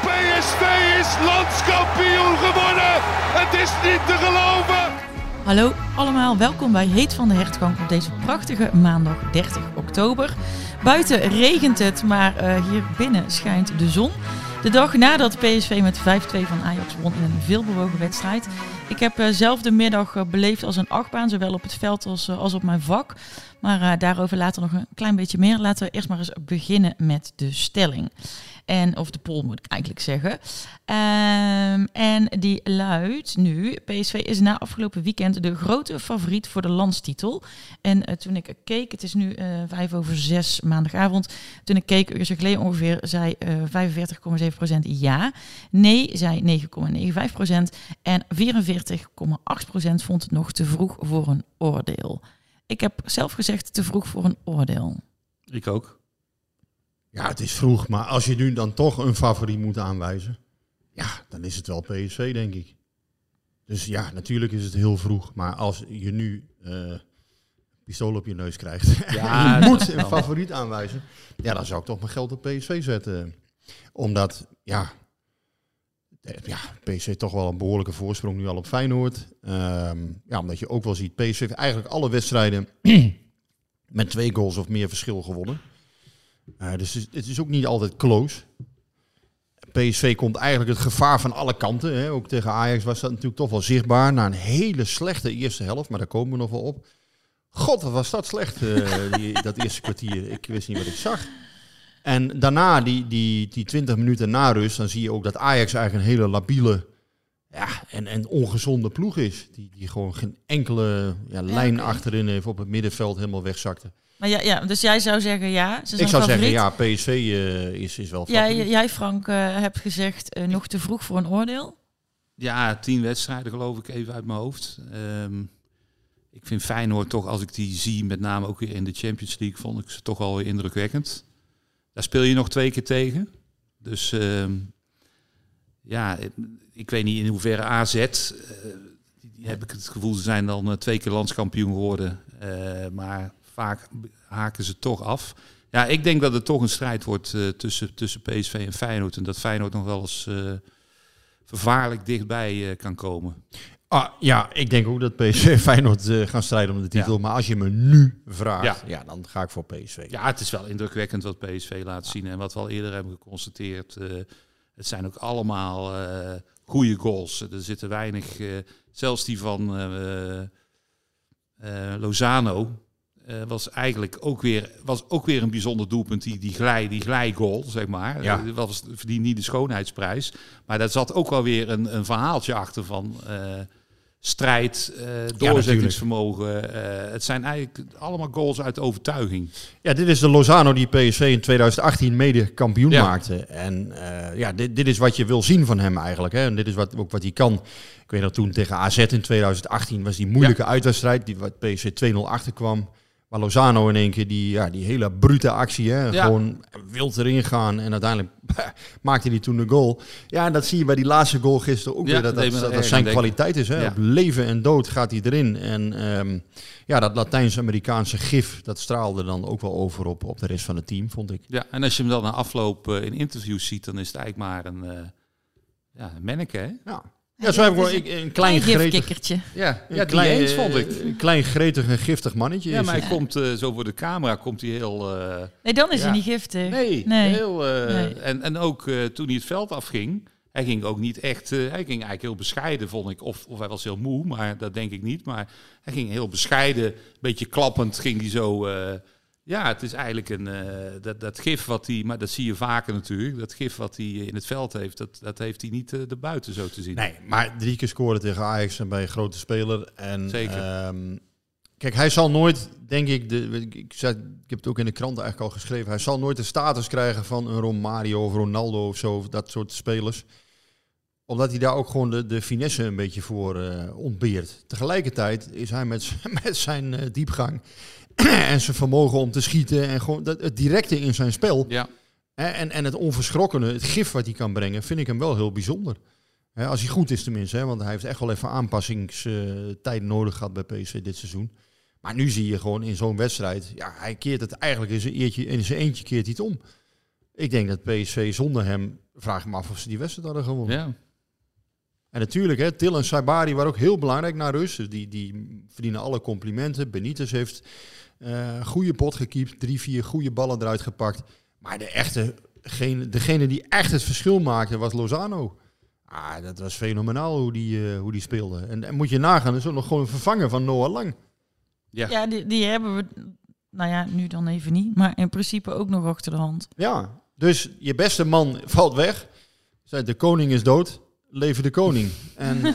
PSV is landskampioen geworden. Het is niet te geloven. Hallo allemaal, welkom bij Heet van de Hertgang op deze prachtige maandag 30 oktober. Buiten regent het, maar uh, hier binnen schijnt de zon. De dag nadat PSV met 5-2 van Ajax won in een veelbewogen wedstrijd. Ik heb uh, zelf de middag uh, beleefd als een achtbaan, zowel op het veld als, als op mijn vak. Maar daarover later nog een klein beetje meer. Laten we eerst maar eens beginnen met de stelling. En, of de poll moet ik eigenlijk zeggen. Um, en die luidt nu: PSV is na afgelopen weekend de grote favoriet voor de landstitel. En uh, toen ik keek, het is nu uh, vijf over zes maandagavond. Toen ik keek, uur geleden ongeveer, zei uh, 45,7% ja. Nee, zei 9,95%. En 44,8% vond het nog te vroeg voor een oordeel. Ik heb zelf gezegd te vroeg voor een oordeel. Ik ook. Ja, het is vroeg, maar als je nu dan toch een favoriet moet aanwijzen, ja, dan is het wel PSV, denk ik. Dus ja, natuurlijk is het heel vroeg, maar als je nu uh, pistool op je neus krijgt ja, je moet een favoriet aanwijzen, ja, dan zou ik toch mijn geld op PSV zetten. Omdat, ja, ja, PSV toch wel een behoorlijke voorsprong nu al op Feyenoord. Um, ja, omdat je ook wel ziet, PSV heeft eigenlijk alle wedstrijden met twee goals of meer verschil gewonnen. Uh, dus het is ook niet altijd close. PSV komt eigenlijk het gevaar van alle kanten. Hè. Ook tegen Ajax was dat natuurlijk toch wel zichtbaar. Na een hele slechte eerste helft, maar daar komen we nog wel op. God, wat was dat slecht, uh, die, dat eerste kwartier. Ik wist niet wat ik zag. En daarna, die, die, die 20 minuten na rust, dan zie je ook dat Ajax eigenlijk een hele labiele ja, en, en ongezonde ploeg is. Die, die gewoon geen enkele ja, lijn achterin heeft op het middenveld helemaal wegzakte. Maar ja, ja, dus jij zou zeggen ja. Ze ik zou favoriet. zeggen ja, PSV uh, is, is wel jij, jij, Frank, uh, hebt gezegd uh, nog te vroeg voor een oordeel. Ja, tien wedstrijden geloof ik even uit mijn hoofd. Um, ik vind Feyenoord toch, als ik die zie, met name ook weer in de Champions League, vond ik ze toch wel weer indrukwekkend. Daar speel je nog twee keer tegen. Dus um, ja, ik weet niet in hoeverre AZ, heb ik het gevoel, ze zijn dan twee keer landskampioen geworden. maar vaak haken ze toch af. Ja, ik denk dat het toch een strijd wordt uh, tussen, tussen PSV en Feyenoord. En dat Feyenoord nog wel eens uh, vervaarlijk dichtbij uh, kan komen. Ah, ja, ik denk ook dat PSV en Feyenoord gaan strijden om de titel. Ja. Maar als je me nu vraagt, ja. ja. dan ga ik voor PSV. Ja, het is wel indrukwekkend wat PSV laat zien. En wat we al eerder hebben geconstateerd. het zijn ook allemaal goede goals. Er zitten weinig, zelfs die van Lozano uh, was eigenlijk ook weer, was ook weer een bijzonder doelpunt. Die, die, glij, die glijgoal, zeg maar. Ja. Uh, was verdient niet de schoonheidsprijs. Maar daar zat ook wel weer een, een verhaaltje achter van uh, strijd, doorzettingsvermogen. Ja, het zijn eigenlijk allemaal goals uit overtuiging. Ja, dit is de Lozano die PSV in 2018 mede kampioen ja. maakte. En ja, dit, dit is wat je wil zien van hem eigenlijk. Hè. En dit is wat, ook wat hij kan. Ik weet nog toen tegen AZ in 2018 was die moeilijke ja. uitwedstrijd. Die wat PSV 2-0 achterkwam. Maar Lozano in één keer, die, ja, die hele brute actie, hè, ja. gewoon wild erin gaan. En uiteindelijk maakte hij toen de goal. Ja, en dat zie je bij die laatste goal gisteren ook ja, weer. Dat, dat, dat, dat zijn kwaliteit is. Hè. Ja. Op leven en dood gaat hij erin. En um, ja, dat Latijns-Amerikaanse gif, dat straalde dan ook wel over op, op de rest van het team, vond ik. Ja, en als je hem dan na afloop uh, in interviews ziet, dan is het eigenlijk maar een, uh, ja, een manneke, hè? Ja. Ja, zo hebben we een, een klein gretig... Ja, ja klein, eens, vond ik. Een klein gretig en giftig mannetje. Ja, maar hij komt uh, zo voor de camera, komt hij heel... Uh, nee, dan is ja. hij niet giftig. Nee, nee. heel... Uh, nee. En, en ook toen hij het veld afging, hij ging ook niet echt... hij ging eigenlijk heel bescheiden, vond ik. Of, of hij was heel moe, maar dat denk ik niet. Maar hij ging heel bescheiden, een beetje klappend, ging hij zo Ja, het is eigenlijk een, eh, dat, dat gif wat hij, maar dat zie je vaker natuurlijk, dat gif wat hij in het veld heeft, dat, dat heeft hij niet uh, erbuiten zo te zien. Nee, maar drie keer scoren tegen Ajax en bij een grote speler. En, Zeker. ehm, kijk, hij zal nooit, denk ik, de, ik, zei, ik heb het ook in de krant eigenlijk al geschreven, hij zal nooit de status krijgen van een Romario of Ronaldo of zo, dat soort spelers omdat hij daar ook gewoon de, de finesse een beetje voor uh, ontbeert. Tegelijkertijd is hij met, met zijn diepgang en zijn vermogen om te schieten en gewoon dat, het directe in zijn spel. Ja. En, en het onverschrokkene, het gif wat hij kan brengen, vind ik hem wel heel bijzonder. Als hij goed is tenminste, hè, want hij heeft echt wel even aanpassingstijd nodig gehad bij PSV dit seizoen. Maar nu zie je gewoon in zo'n wedstrijd, ja, hij keert het eigenlijk in zijn, eentje, in zijn eentje keert hij het om. Ik denk dat PSV zonder hem, vraag me af of ze die wedstrijd hadden gewonnen. Ja. En natuurlijk, hè, Til en Saibari waren ook heel belangrijk naar. Dus die, die verdienen alle complimenten. Benitez heeft uh, goede pot gekiept. Drie, vier goede ballen eruit gepakt. Maar de echte, degene, degene die echt het verschil maakte was Lozano. Ah, dat was fenomenaal hoe die, uh, hoe die speelde. En, en, moet je nagaan, is ook nog gewoon een vervanger van Noah Lang. Ja, ja die, die hebben we, nou ja, nu dan even niet. Maar in principe ook nog achter de hand. Ja, dus je beste man valt weg. De koning is dood leven de koning. En uh,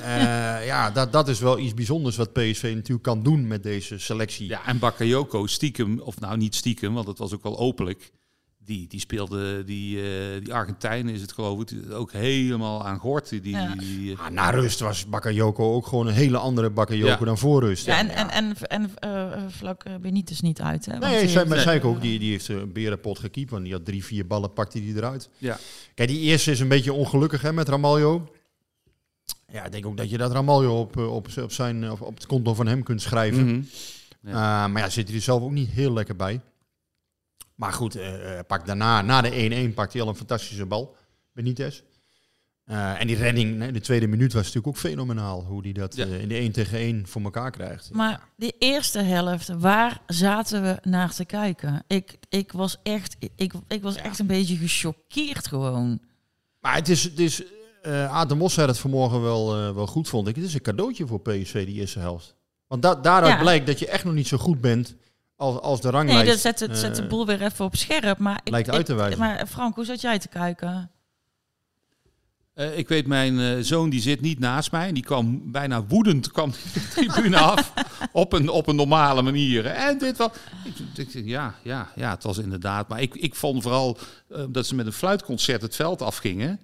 ja, dat, dat is wel iets bijzonders wat PSV natuurlijk kan doen met deze selectie. Ja, en Bakayoko stiekem, of nou niet stiekem, want het was ook wel openlijk. Die, die speelde, die, uh, die Argentijn is het geloof ik, ook helemaal aan gort. Die, Ja. die, Ah, na rust was Bakayoko ook gewoon een hele andere Bakayoko Ja. dan voor rust. Ja, en, en, en, en eh, vlak Benitez niet uit. Hè? Want Nee, zei, maar zei ik ook, die, die heeft een berenpot gekiept, want die had drie, vier ballen, pakte die eruit. Ja. Kijk, die eerste is een beetje ongelukkig hè, met Ramaljo. Ja, ik denk ook dat je dat Ramaljo op, eh, op, op, zijn, op, op het konto van hem kunt schrijven. Mhm. Uh, maar ja, zit hij er zelf ook niet heel lekker bij. Maar goed, eh, eh, pak daarna, na de 1-1, pakt hij al een fantastische bal. Benitez. Eh, en die redding in de tweede minuut was natuurlijk ook fenomenaal. Hoe hij dat Ja. eh, in de 1 tegen 1 voor elkaar krijgt. Maar die eerste helft, waar zaten we naar te kijken? Ik, ik was, echt, ik, ik was echt een beetje gechoqueerd gewoon. Maar het is, het is eh Adam Mos zei het vanmorgen wel, eh, wel goed, vond ik. Het is een cadeautje voor PSV, die eerste helft. Want da daaruit Ja. blijkt dat je echt nog niet zo goed bent als, als de Nee, ranglijst. dat zet, het, zet de eh, boel weer even op scherp. Maar ik, lijkt uit te wijzen. Maar Frank, hoe zat jij te kijken? Eh, ik weet, mijn eh, zoon die zit niet naast mij. En die kwam bijna woedend kwam die de tribune af. Op een, op een normale manier. En dit was... Ik, ik, zeg, ja, ja, ja, het was inderdaad. Maar ik, ik vond vooral dat ze met een fluitconcert het veld afgingen.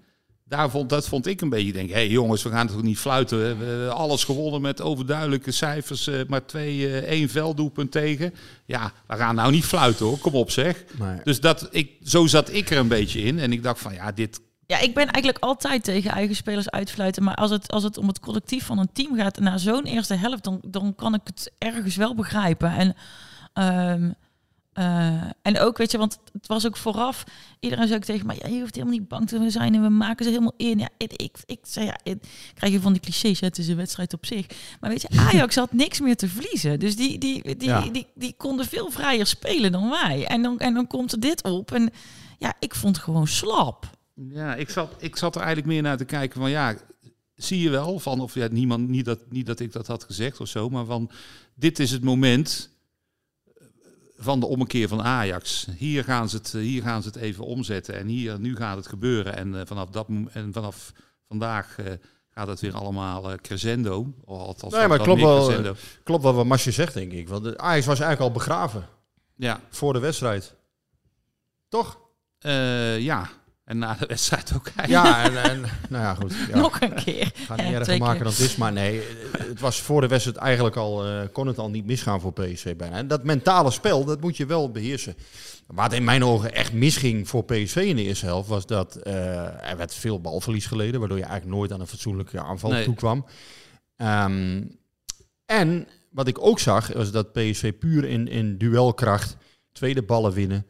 Daar vond, dat vond ik een beetje, denk hé hey, jongens, we gaan toch niet fluiten. We hebben alles gewonnen met overduidelijke cijfers. eh, maar twee, eh, één velddoelpunt tegen. Ja, we gaan nou niet fluiten hoor, kom op zeg. maar- Dus dat, ik, zo zat ik er een beetje in. En ik dacht van, ja, dit Ja, ik ben eigenlijk altijd tegen eigen spelers uitfluiten. Maar als het, als het om het collectief van een team gaat na zo'n eerste helft, dan, dan kan ik het ergens wel begrijpen. En, ehm, eh, en ook, weet je, want het was ook vooraf. Iedereen zei ook tegen mij: ja, je hoeft helemaal niet bang te zijn en we maken ze helemaal in. Ja, ik, ik, ik zei ja, ik, krijg je van die clichés, hè, het is een wedstrijd op zich. Maar weet je, Ajax had niks meer te verliezen. Dus die, die, die, Ja. die, die, konden veel vrijer spelen dan wij. En dan, en dan komt er dit op. En ja, ik vond het gewoon slap. Ja, ik zat, ik zat er eigenlijk meer naar te kijken van ja, zie je wel van of ja, niemand, niet dat, niet dat ik dat had gezegd of zo, maar van dit is het moment van de ommekeer van Ajax. Hier gaan ze het, eh, hier gaan ze het even omzetten en hier, nu gaat het gebeuren en eh, vanaf dat en vanaf vandaag eh, gaat het weer allemaal eh, crescendo. Of althans, Nee, maar klopt wel, crescendo. klopt wel wat Masje zegt, denk ik. Want de Ajax was eigenlijk al begraven Ja, voor de wedstrijd. Toch? ja, en na de wedstrijd ook eigenlijk. Ja, en, en nou ja, goed. Ja. Nog een keer. Ik ga niet erger maken dan het is, maar nee, het was voor de wedstrijd eigenlijk al, eh, kon het al niet misgaan voor PSV bijna. En dat mentale spel, dat moet je wel beheersen. Het in mijn ogen echt misging voor PSV in de eerste helft, was dat eh, er werd veel balverlies geleden, waardoor je eigenlijk nooit aan een fatsoenlijke aanval Nee. toekwam. Ehm, en wat ik ook zag, was dat PSV puur in, in duelkracht, tweede ballen winnen,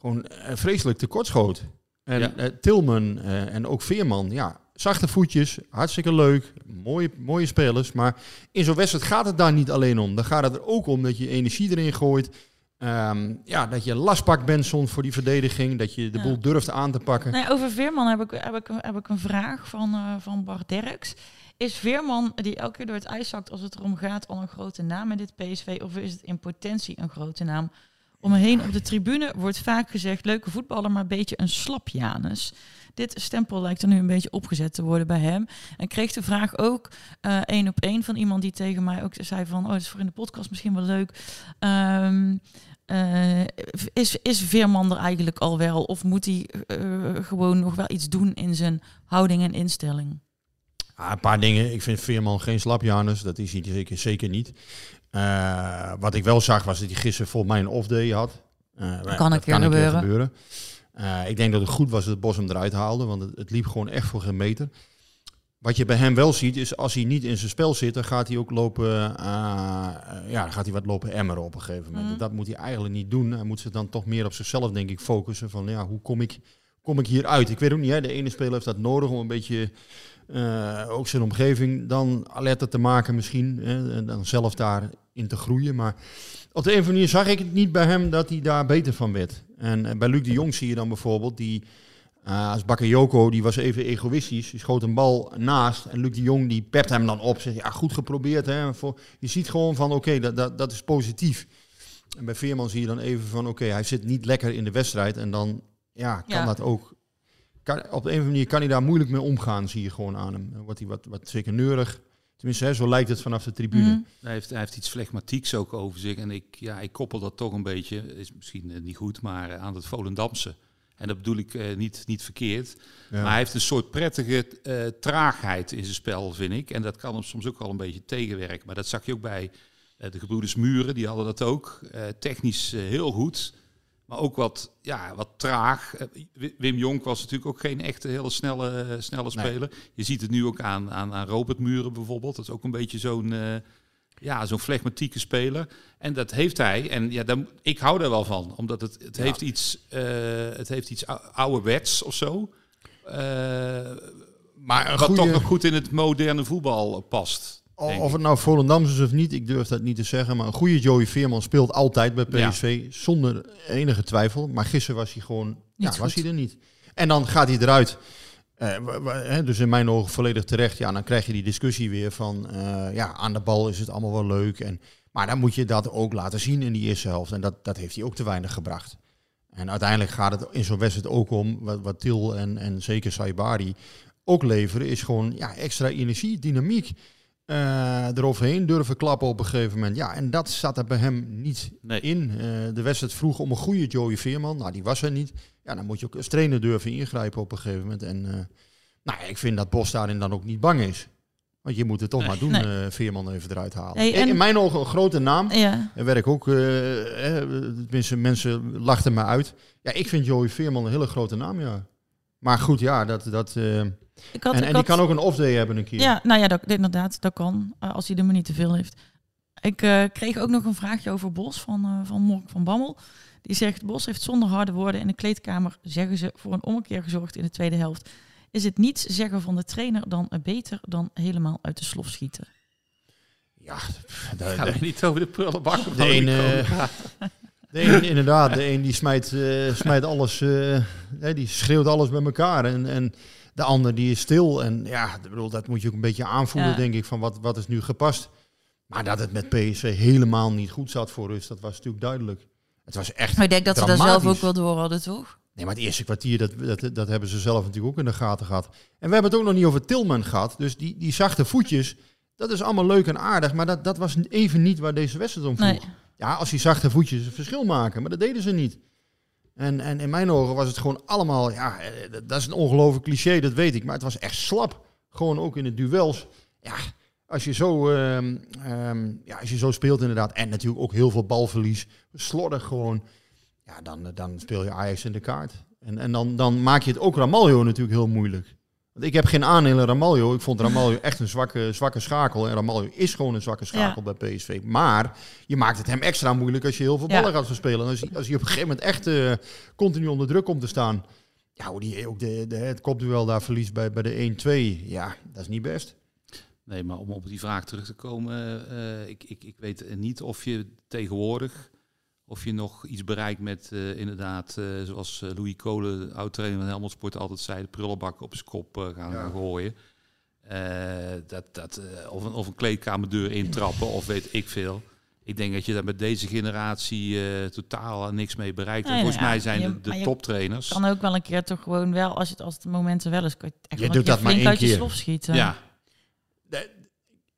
gewoon eh, vreselijk tekortschoot. En Ja. eh, Tilman eh, en ook Veerman, ja, zachte voetjes, hartstikke leuk, mooie, mooie spelers. Maar in zo'n wedstrijd gaat het daar niet alleen om. Dan gaat het er ook om dat je energie erin gooit. Ehm, ja, dat je lastpak bent soms voor die verdediging. Dat je de Ja. boel durft aan te pakken. Nee, over Veerman heb ik, heb ik, heb ik een vraag van, eh, van Bart Derks. Is Veerman, die elke keer door het ijs zakt als het erom gaat, al een grote naam in dit PSV? Of is het in potentie een grote naam? Om me heen op de tribune wordt vaak gezegd, leuke voetballer, maar een beetje een slap Janus. Dit stempel lijkt er nu een beetje opgezet te worden bij hem. En kreeg de vraag ook eh, één op één van iemand die tegen mij ook zei van... oh, dat is voor in de podcast misschien wel leuk. Ehm, eh, is, is Veerman er eigenlijk al wel? Of moet hij eh, gewoon nog wel iets doen in zijn houding en instelling? Ah, een paar dingen. Ik vind Veerman geen slapjanus. Dat is hij zeker niet. Eh, wat ik wel zag was dat hij gisteren volgens mij een off-day had. Uh, dat kan een keer gebeuren. gebeuren. Uh, ik denk dat het goed was dat het Bos hem eruit haalde, want het, het, liep gewoon echt voor geen meter. Wat je bij hem wel ziet, is als hij niet in zijn spel zit, dan gaat hij ook lopen, ja, dan gaat hij wat lopen emmeren op een gegeven moment. Mm. Dat moet hij eigenlijk niet doen. Hij moet zich dan toch meer op zichzelf, denk ik, focussen. Van ja, hoe kom ik, kom ik hier uit? Ik weet ook niet, hè, de ene speler heeft dat nodig om een beetje uh, ook zijn omgeving dan alerter te maken misschien. Hè, en dan zelf daarin te groeien. Maar op de een of andere manier zag ik het niet bij hem dat hij daar beter van werd. En uh, bij Luc de Jong zie je dan bijvoorbeeld, die uh, als Bakayoko, die was even egoïstisch. Die schoot een bal naast. En Luc de Jong die pept hem dan op. Zegt, ja, goed geprobeerd. Hè. Voor, je ziet gewoon van, oké, dat, dat, dat is positief. En bij Veerman zie je dan even van, oké, hij zit niet lekker in de wedstrijd. En dan ja, kan ja. dat ook kan, op de een of andere manier kan hij daar moeilijk mee omgaan, zie je gewoon aan hem. Dan wordt hij wat, wat zeker neurig. Tenminste, hè, zo lijkt het vanaf de tribune. Mm. Hij, heeft, hij heeft iets flegmatieks ook over zich. En ik, ja, ik koppel dat toch een beetje, is misschien uh, niet goed, maar uh, aan het Volendamse. En dat bedoel ik uh, niet, niet verkeerd. Ja. Maar hij heeft een soort prettige traagheid in zijn spel, vind ik. En dat kan hem soms ook wel een beetje tegenwerken. Maar dat zag je ook bij de gebroeders Muren, die hadden dat ook. technisch heel goed. Maar ook wat, ja, wat traag. Eh, Wim Jonk was natuurlijk ook geen echte hele snelle, snelle speler. Nee. Je ziet het nu ook aan, aan, aan Robert Muren bijvoorbeeld. Dat is ook een beetje zo'n uh, ja, zo'n flegmatieke speler. En dat heeft hij. En ja, dan, ik hou daar wel van. Omdat het, het, ja. heeft, iets, uh, het heeft iets ouderwets of zo. Uh, maar wat toch nog goed in het moderne voetbal past. Of het nou Volendams is of niet, ik durf dat niet te zeggen. Maar een goede Joey Veerman speelt altijd bij PSV. Ja. Zonder enige twijfel. Maar gisteren was hij gewoon. Ja, was hij er niet. En dan gaat hij eruit. Uh, dus in mijn ogen volledig terecht. Ja, dan krijg je die discussie weer van. Uh, ja, aan de bal is het allemaal wel leuk. En, maar dan moet je dat ook laten zien in die eerste helft. En dat, dat heeft hij ook te weinig gebracht. En uiteindelijk gaat het in zo'n wedstrijd ook om. Wat, wat Til en, en zeker Saibari ook leveren. Is gewoon ja, extra energie, dynamiek uh, eroverheen durven klappen op een gegeven moment. Ja, en dat zat er bij hem niet nee. in. Uh, de wedstrijd vroeg om een goede Joey Veerman. Nou, die was er niet. Ja, dan moet je ook als trainer durven ingrijpen op een gegeven moment. En uh, nou, ik vind dat Bos daarin dan ook niet bang is. Want je moet het toch nee, maar doen, nee. Veerman even eruit halen. Hey, en... In mijn ogen een grote naam. Ja. En werk ook, eh, tenminste mensen lachten me uit. Ja, ik vind Joey Veerman een hele grote naam, ja. Maar goed, ja, dat... dat ik had, en, en die kan ook een off-day hebben een keer. Ja, nou ja, dat, inderdaad, dat kan. Uh, als hij er maar niet te veel heeft. Ik uh, kreeg ook nog een vraagje over Bos van, uh, van Mork van Bammel. Die zegt, Bos heeft zonder harde woorden in de kleedkamer, zeggen ze, voor een ommekeer gezorgd in de tweede helft. Is het niets zeggen van de trainer dan beter dan helemaal uit de slof schieten? Ja, daar gaan we niet over de prullenbak. De een, de een, inderdaad, de een die smijt, uh, smijt alles, uh, die schreeuwt alles bij elkaar. En, en de ander die is stil. En ja, bedoel, dat moet je ook een beetje aanvoelen, ja. denk ik, van wat, wat is nu gepast. Maar dat het met PSV helemaal niet goed zat voor rust, dat was natuurlijk duidelijk. Het was echt Maar ik denk dat ze daar zelf ook wel door hadden, toch? Nee, maar het eerste kwartier, dat, dat, dat hebben ze zelf natuurlijk ook in de gaten gehad. En we hebben het ook nog niet over Tilman gehad. Dus die, die zachte voetjes, dat is allemaal leuk en aardig. Maar dat, dat was even niet waar deze wedstrijd om vroeg. Nee. Ja, als die zachte voetjes een verschil maken. Maar dat deden ze niet. En, en in mijn ogen was het gewoon allemaal, ja, dat is een ongelooflijk cliché, dat weet ik. Maar het was echt slap. Gewoon ook in de duels. Ja, als je zo, um, um, ja, als je zo speelt inderdaad. En natuurlijk ook heel veel balverlies. Slordig gewoon. Ja, dan, dan speel je Ajax in de kaart. En, en dan, dan maak je het ook Ramaljo natuurlijk heel moeilijk. Want ik heb geen aandeel in Ramaljo. Ik vond Ramaljo echt een zwakke, zwakke schakel. En Ramaljo is gewoon een zwakke schakel ja. bij PSV. Maar je maakt het hem extra moeilijk als je heel veel ballen ja. gaat verspelen. En als, als je op een gegeven moment echt uh, continu onder druk komt te staan. Ja, hoe die ook de, de, het kopduel daar verliest bij, bij de 1-2. Ja, dat is niet best. Nee, maar om op die vraag terug te komen. Uh, ik, ik, ik weet niet of je tegenwoordig of je nog iets bereikt met uh, inderdaad, uh, zoals uh, Louis Kolen, oud-trainer van Helmond Sport, altijd zei, de prullenbak op zijn kop gaan ja. gooien. dat, dat, of, een, of een kleedkamerdeur intrappen of weet ik veel. ik denk dat je daar met deze generatie eh, totaal niks mee bereikt. En volgens nou mij zijn je- de, je toptrainers. kan ook wel een keer toch gewoon wel, als het, als het momenten wel is, kan je echt Je doet dat maar één uit je keer. schieten. Ja,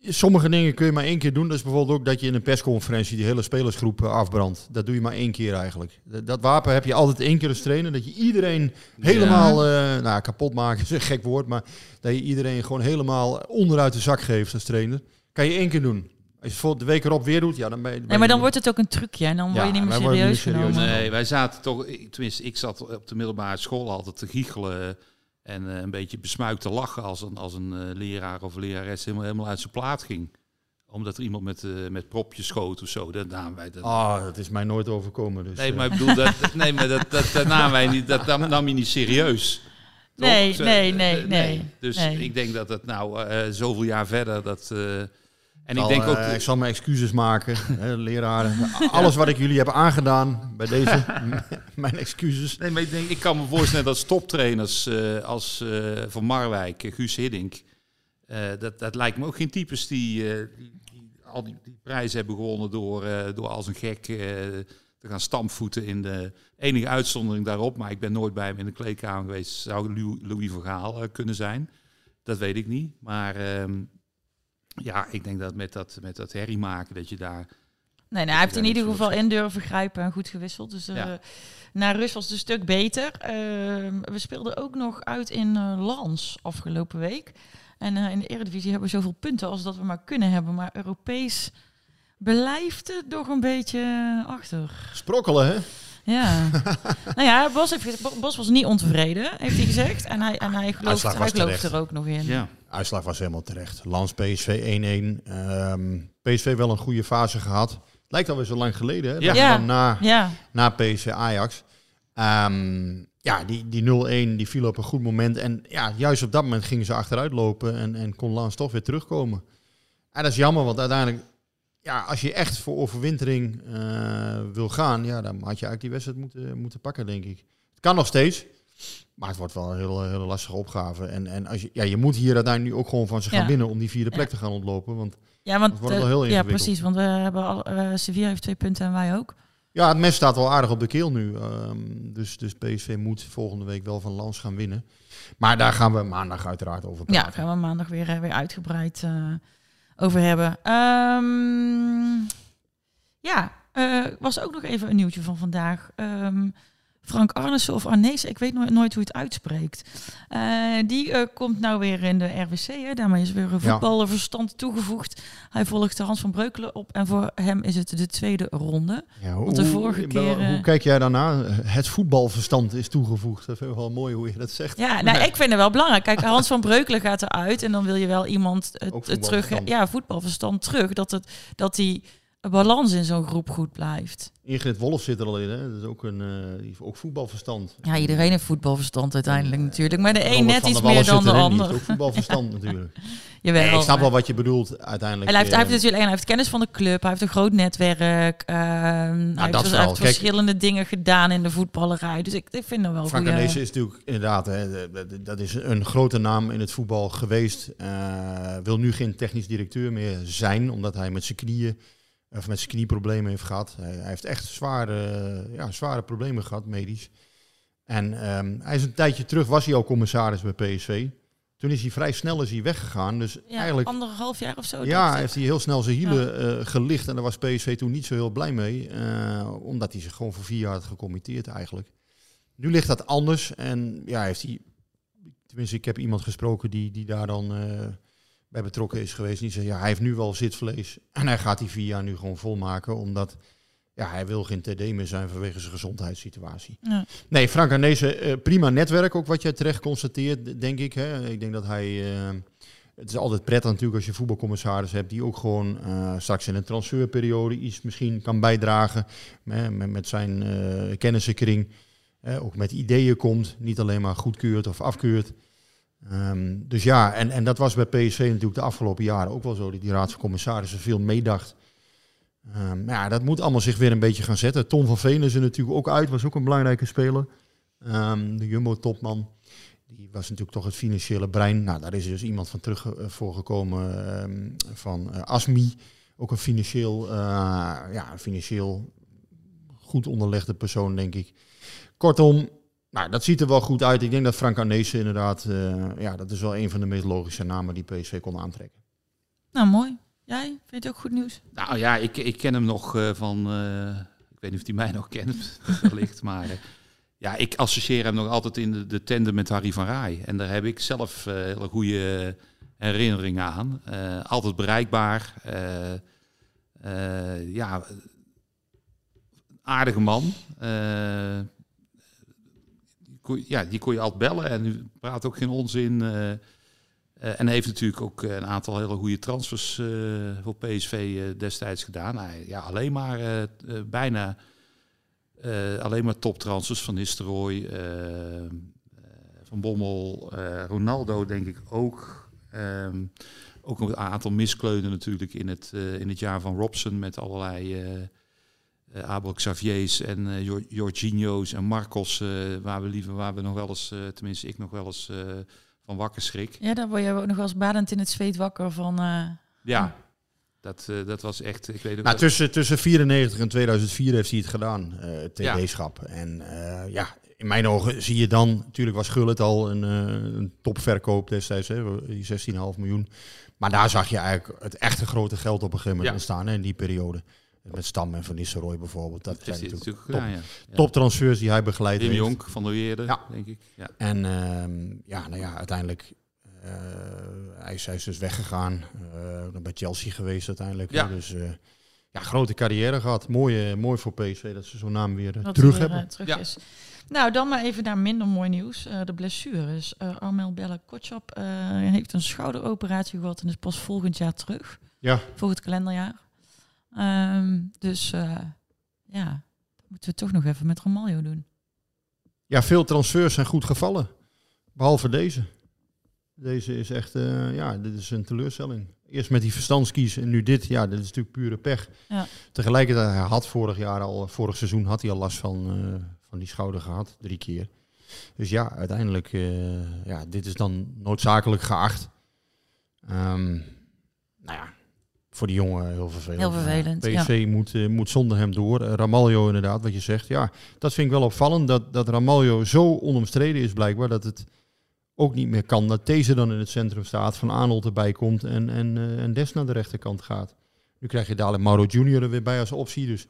Sommige dingen kun je maar één keer doen. Dat is bijvoorbeeld ook dat je in een persconferentie die hele spelersgroep eh, afbrandt. Dat doe je maar één keer eigenlijk. Dat, wapen heb je altijd één keer als trainer. Dat je iedereen helemaal eh, nou, kapot maken is een gek woord. Maar dat je iedereen gewoon helemaal onderuit de zak geeft als trainer. Kan je één keer doen. Als je het voor de week erop weer doet, ja, dan ben je... Nee, maar dan wordt het ook een trucje en dan Ja, word je niet meer serieus niet serieus genomen. Nee, wij zaten toch, ik- tenminste, ik zat op de middelbare school altijd te giechelen en eh, een beetje besmuikt te lachen als een, als een eh, leraar of lerares helemaal, helemaal uit zijn plaat ging. Omdat er iemand met, eh, met propjes schoot of zo. Dat namen wij. Dat, Ah, dat is mij nooit overkomen. Dus, nee, maar ik bedoel, dat, nee, maar dat, dat, dat namen wij niet, dat nam, je niet serieus. Nee, nee, nee, nee, Dus nee. ik denk dat het nou eh, zoveel jaar verder dat. eh, en ik zal, denk ook. eh, ik zal mijn excuses maken, hè, leraren. Alles wat ik jullie heb aangedaan bij deze, mijn excuses. Nee, maar ik, denk, ik kan me voorstellen dat stoptrainers eh, als eh, Van Marwijk, Guus Hiddink, eh, dat, dat lijkt me ook geen types die, eh, die, die al die, die prijzen hebben gewonnen door, eh, door als een gek eh, te gaan stampvoeten in de enige uitzondering daarop. Maar ik ben nooit bij hem in de kleedkamer geweest. Zou Lou- Louis van Gaal eh, kunnen zijn? Dat weet ik niet. Maar ehm, ja, ik denk dat met dat, met dat herrie maken, dat je daar... Nee, nee, hij heeft in ieder geval in durven grijpen en goed gewisseld. Dus eh Ja. naar Rus was het een stuk beter. Ehm, we speelden ook nog uit in eh Lans afgelopen week. En eh, in de Eredivisie hebben we zoveel punten als dat we maar kunnen hebben. Maar Europees blijft het toch een beetje achter. Sprokkelen, hè? Ja. nou ja, Bos, heeft, Bos was niet ontevreden, heeft hij gezegd. En hij, en hij gelooft, hij gelooft er ook nog in. Ja, Uitslag was helemaal terecht. Lans PSV 1-1. Ehm, PSV wel een goede fase gehad. Lijkt alweer zo lang geleden, hè? Ja. Ja. dan na, Ja, na PSV Ajax. Ehm, ja, die, die 0-1 die viel op een goed moment. En ja, juist op dat moment gingen ze achteruit lopen en, en kon Lans toch weer terugkomen. En dat is jammer, want uiteindelijk, ja, als je echt voor overwintering eh, wil gaan, ja, dan had je eigenlijk die wedstrijd moeten, moeten pakken, denk ik. Het kan nog steeds, maar het wordt wel een hele, hele lastige opgave. En, en als je, ja, je moet hier uiteindelijk nu ook gewoon van ze gaan Ja. winnen om die vierde plek Ja. te gaan ontlopen. Want ja want wordt wel eh, heel ja, precies. Want we hebben al, eh, Sevilla heeft twee punten en wij ook. Ja, het mes staat wel aardig op de keel nu. Ehm, dus, dus PSV moet volgende week wel van Lans gaan winnen. Maar daar gaan we maandag uiteraard over Ja, praten. gaan we maandag weer, eh, weer uitgebreid over hebben. Ehm, ja, eh, was ook nog even een nieuwtje van vandaag. Ehm, Frank Arnissen of Arnees, ik weet nooit, nooit hoe het uitspreekt. Eh, die eh, komt nou weer in de RWC. Hè. Daarmee is weer een Ja. voetbalverstand toegevoegd. Hij volgt de Hans van Breukelen op. En voor hem is het de tweede ronde. Ja, Want de vorige keer, Hoe eh, kijk jij daarna? Het voetbalverstand is toegevoegd. Dat vind ik wel mooi hoe je dat zegt. Ja, nou, ik vind het wel belangrijk. Kijk, Hans van Breukelen gaat eruit en dan wil je wel iemand het, terug, voetbalverstand. ja, voetbalverstand terug, dat het dat die balans in zo'n groep goed blijft. Ingrid Wolf zit er al in. Hè? Dat is ook, een, eh, die heeft ook voetbalverstand. Ja, iedereen heeft voetbalverstand uiteindelijk natuurlijk, maar de een net iets meer dan de ander. ook voetbalverstand natuurlijk. Jawel, Nee, ik snap wel wat je bedoelt uiteindelijk. En hij heeft, hij, eh, heeft natuurlijk, hij heeft kennis van de club, hij heeft een groot netwerk, ehm, hij, heeft, dus- hij heeft Kijk- verschillende dingen gedaan in de voetballerij. Dus ik, ik vind dat wel Frank goeie- is natuurlijk inderdaad, hè, dat- is een grote naam in het voetbal geweest. Eh, wil nu geen technisch directeur meer zijn, omdat hij met zijn knieën, of met zijn knieproblemen heeft gehad. Hij, hij heeft echt zware, ja, zware problemen gehad, medisch. En ehm, hij is een tijdje terug, was hij al commissaris bij PSV. Toen is hij vrij snel is hij weggegaan. Dus ja, eigenlijk anderhalf jaar of zo. ja, heeft hij heel snel zijn hielen eh, gelicht. En daar was PSV toen niet zo heel blij mee. eh, omdat hij zich gewoon voor vier jaar had gecommitteerd eigenlijk. Nu ligt dat anders. En ja, heeft hij... Tenminste, ik heb iemand gesproken die, die daar dan eh, bij betrokken is geweest. Die zei, ja, hij heeft nu wel zitvlees. En hij gaat die vier jaar nu gewoon volmaken. Omdat ja, hij wil geen TD meer zijn vanwege zijn gezondheidssituatie. Ja. Nee, Frank Arnezen, eh, prima netwerk ook wat jij terecht constateert, denk ik. Hè. Ik denk dat hij... eh, het is altijd prettig natuurlijk als je voetbalcommissaris hebt die ook gewoon eh, straks in een transferperiode iets misschien kan bijdragen hè, met, met zijn eh kennissenkring. ook met ideeën komt, niet alleen maar goedkeurt of afkeurt. Ehm, dus ja, en, en dat was bij PSV natuurlijk de afgelopen jaren ook wel zo, dat die raad van commissarissen veel meedacht. Ehm, ja, dat moet allemaal zich weer een beetje gaan zetten. Tom van Veen is er natuurlijk ook uit, was ook een belangrijke speler. Ehm, de Jumbo-topman. Die was natuurlijk toch het financiële brein. Nou, daar is dus iemand van terug eh, voor gekomen ehm, van eh, Asmi. ook een financieel, eh, ja, financieel goed onderlegde persoon, denk ik. Kortom, nou, dat ziet er wel goed uit. Ik denk dat Frank Arnezen inderdaad, eh, ja, dat is wel een van de meest logische namen die PSV kon aantrekken. Nou, mooi. Jij? Vind je het ook goed nieuws? Nou ja, ik, ik ken hem nog eh, van. eh, ik weet niet of hij mij nog kent, wellicht. maar eh, ja, ik associeer hem nog altijd in de, de tandem met Harry van Rij. En daar heb ik zelf eh, hele goede herinneringen aan. Eh, altijd bereikbaar. eh, eh, ja, aardige man. Ja, die kon je altijd bellen en u praat ook geen onzin. eh, eh, en heeft natuurlijk ook een aantal hele goede transfers eh, voor PSV destijds gedaan. Hij, ja, alleen maar bijna alleen maar toptransfers van Nistelrooy, Van Bommel, Ronaldo denk ik ook. Ehm, ook een aantal miskleunen natuurlijk in het, in het jaar van Robson met allerlei eh Abel Xaviers en eh, Jor- Jorginho's en Marcos, eh, waar we liever, waar we nog wel eens, eh, tenminste ik nog wel eens eh, van wakker schrik. Ja, daar word je ook nog wel eens badend in het zweet wakker van... eh, Ja, dat, eh, dat was echt, ik weet ook Nou, tussen, tussen 94 en 2004 heeft hij het gedaan, eh het Ja. TD-schap. En eh, ja, in mijn ogen zie je dan, natuurlijk was Gullit al een, eh, een topverkoop destijds, hè, die 16,5 miljoen. Maar daar zag je eigenlijk het echte grote geld op een gegeven moment Ja. ontstaan hè, in die periode. Met Stam en Van Nistelrooy bijvoorbeeld. Dat zijn natuurlijk top, gedaan, ja. Ja. toptransfers die hij begeleid Wim heeft. Jonk van der Weerde, Ja. denk ik. Ja. En ehm, ja, nou ja, uiteindelijk eh, hij, is, hij is dus weggegaan. eh, bij Chelsea geweest uiteindelijk. Ja. Dus eh, ja, grote carrière gehad. Mooi, mooi voor PSV dat ze zo'n naam weer dat terug weer, hebben. terug Ja. is. Nou, dan maar even naar minder mooi nieuws. Eh, de blessures. Eh Armel Bella Kotschap eh, heeft een schouderoperatie gehad en is pas volgend jaar terug. Ja. Volgend kalenderjaar. Ehm, dus eh, ja, dat moeten we toch nog even met Romaglio doen. Ja, veel transfers zijn goed gevallen. Behalve deze. Deze is echt, eh, ja, dit is een teleurstelling. Eerst met die verstandskies en nu dit. Ja, dit is natuurlijk pure pech. Ja. Tegelijkertijd, hij had vorig jaar al, vorig seizoen had hij al last van, eh, van die schouder gehad. Drie keer. Dus ja, uiteindelijk, ja, dit is dan noodzakelijk geacht. Ehm, nou ja, voor die jongen heel vervelend. Heel vervelend, PSV moet, eh, moet zonder hem door. Eh, Ramaljo inderdaad, wat je zegt. Ja, dat vind ik wel opvallend. Dat, dat Ramaljo zo onomstreden is blijkbaar dat het ook niet meer kan. Dat deze dan in het centrum staat, Van Arnold erbij komt en, en, eh, en Des naar de rechterkant gaat. Nu krijg je dadelijk Mauro Junior er weer bij als optie. Dus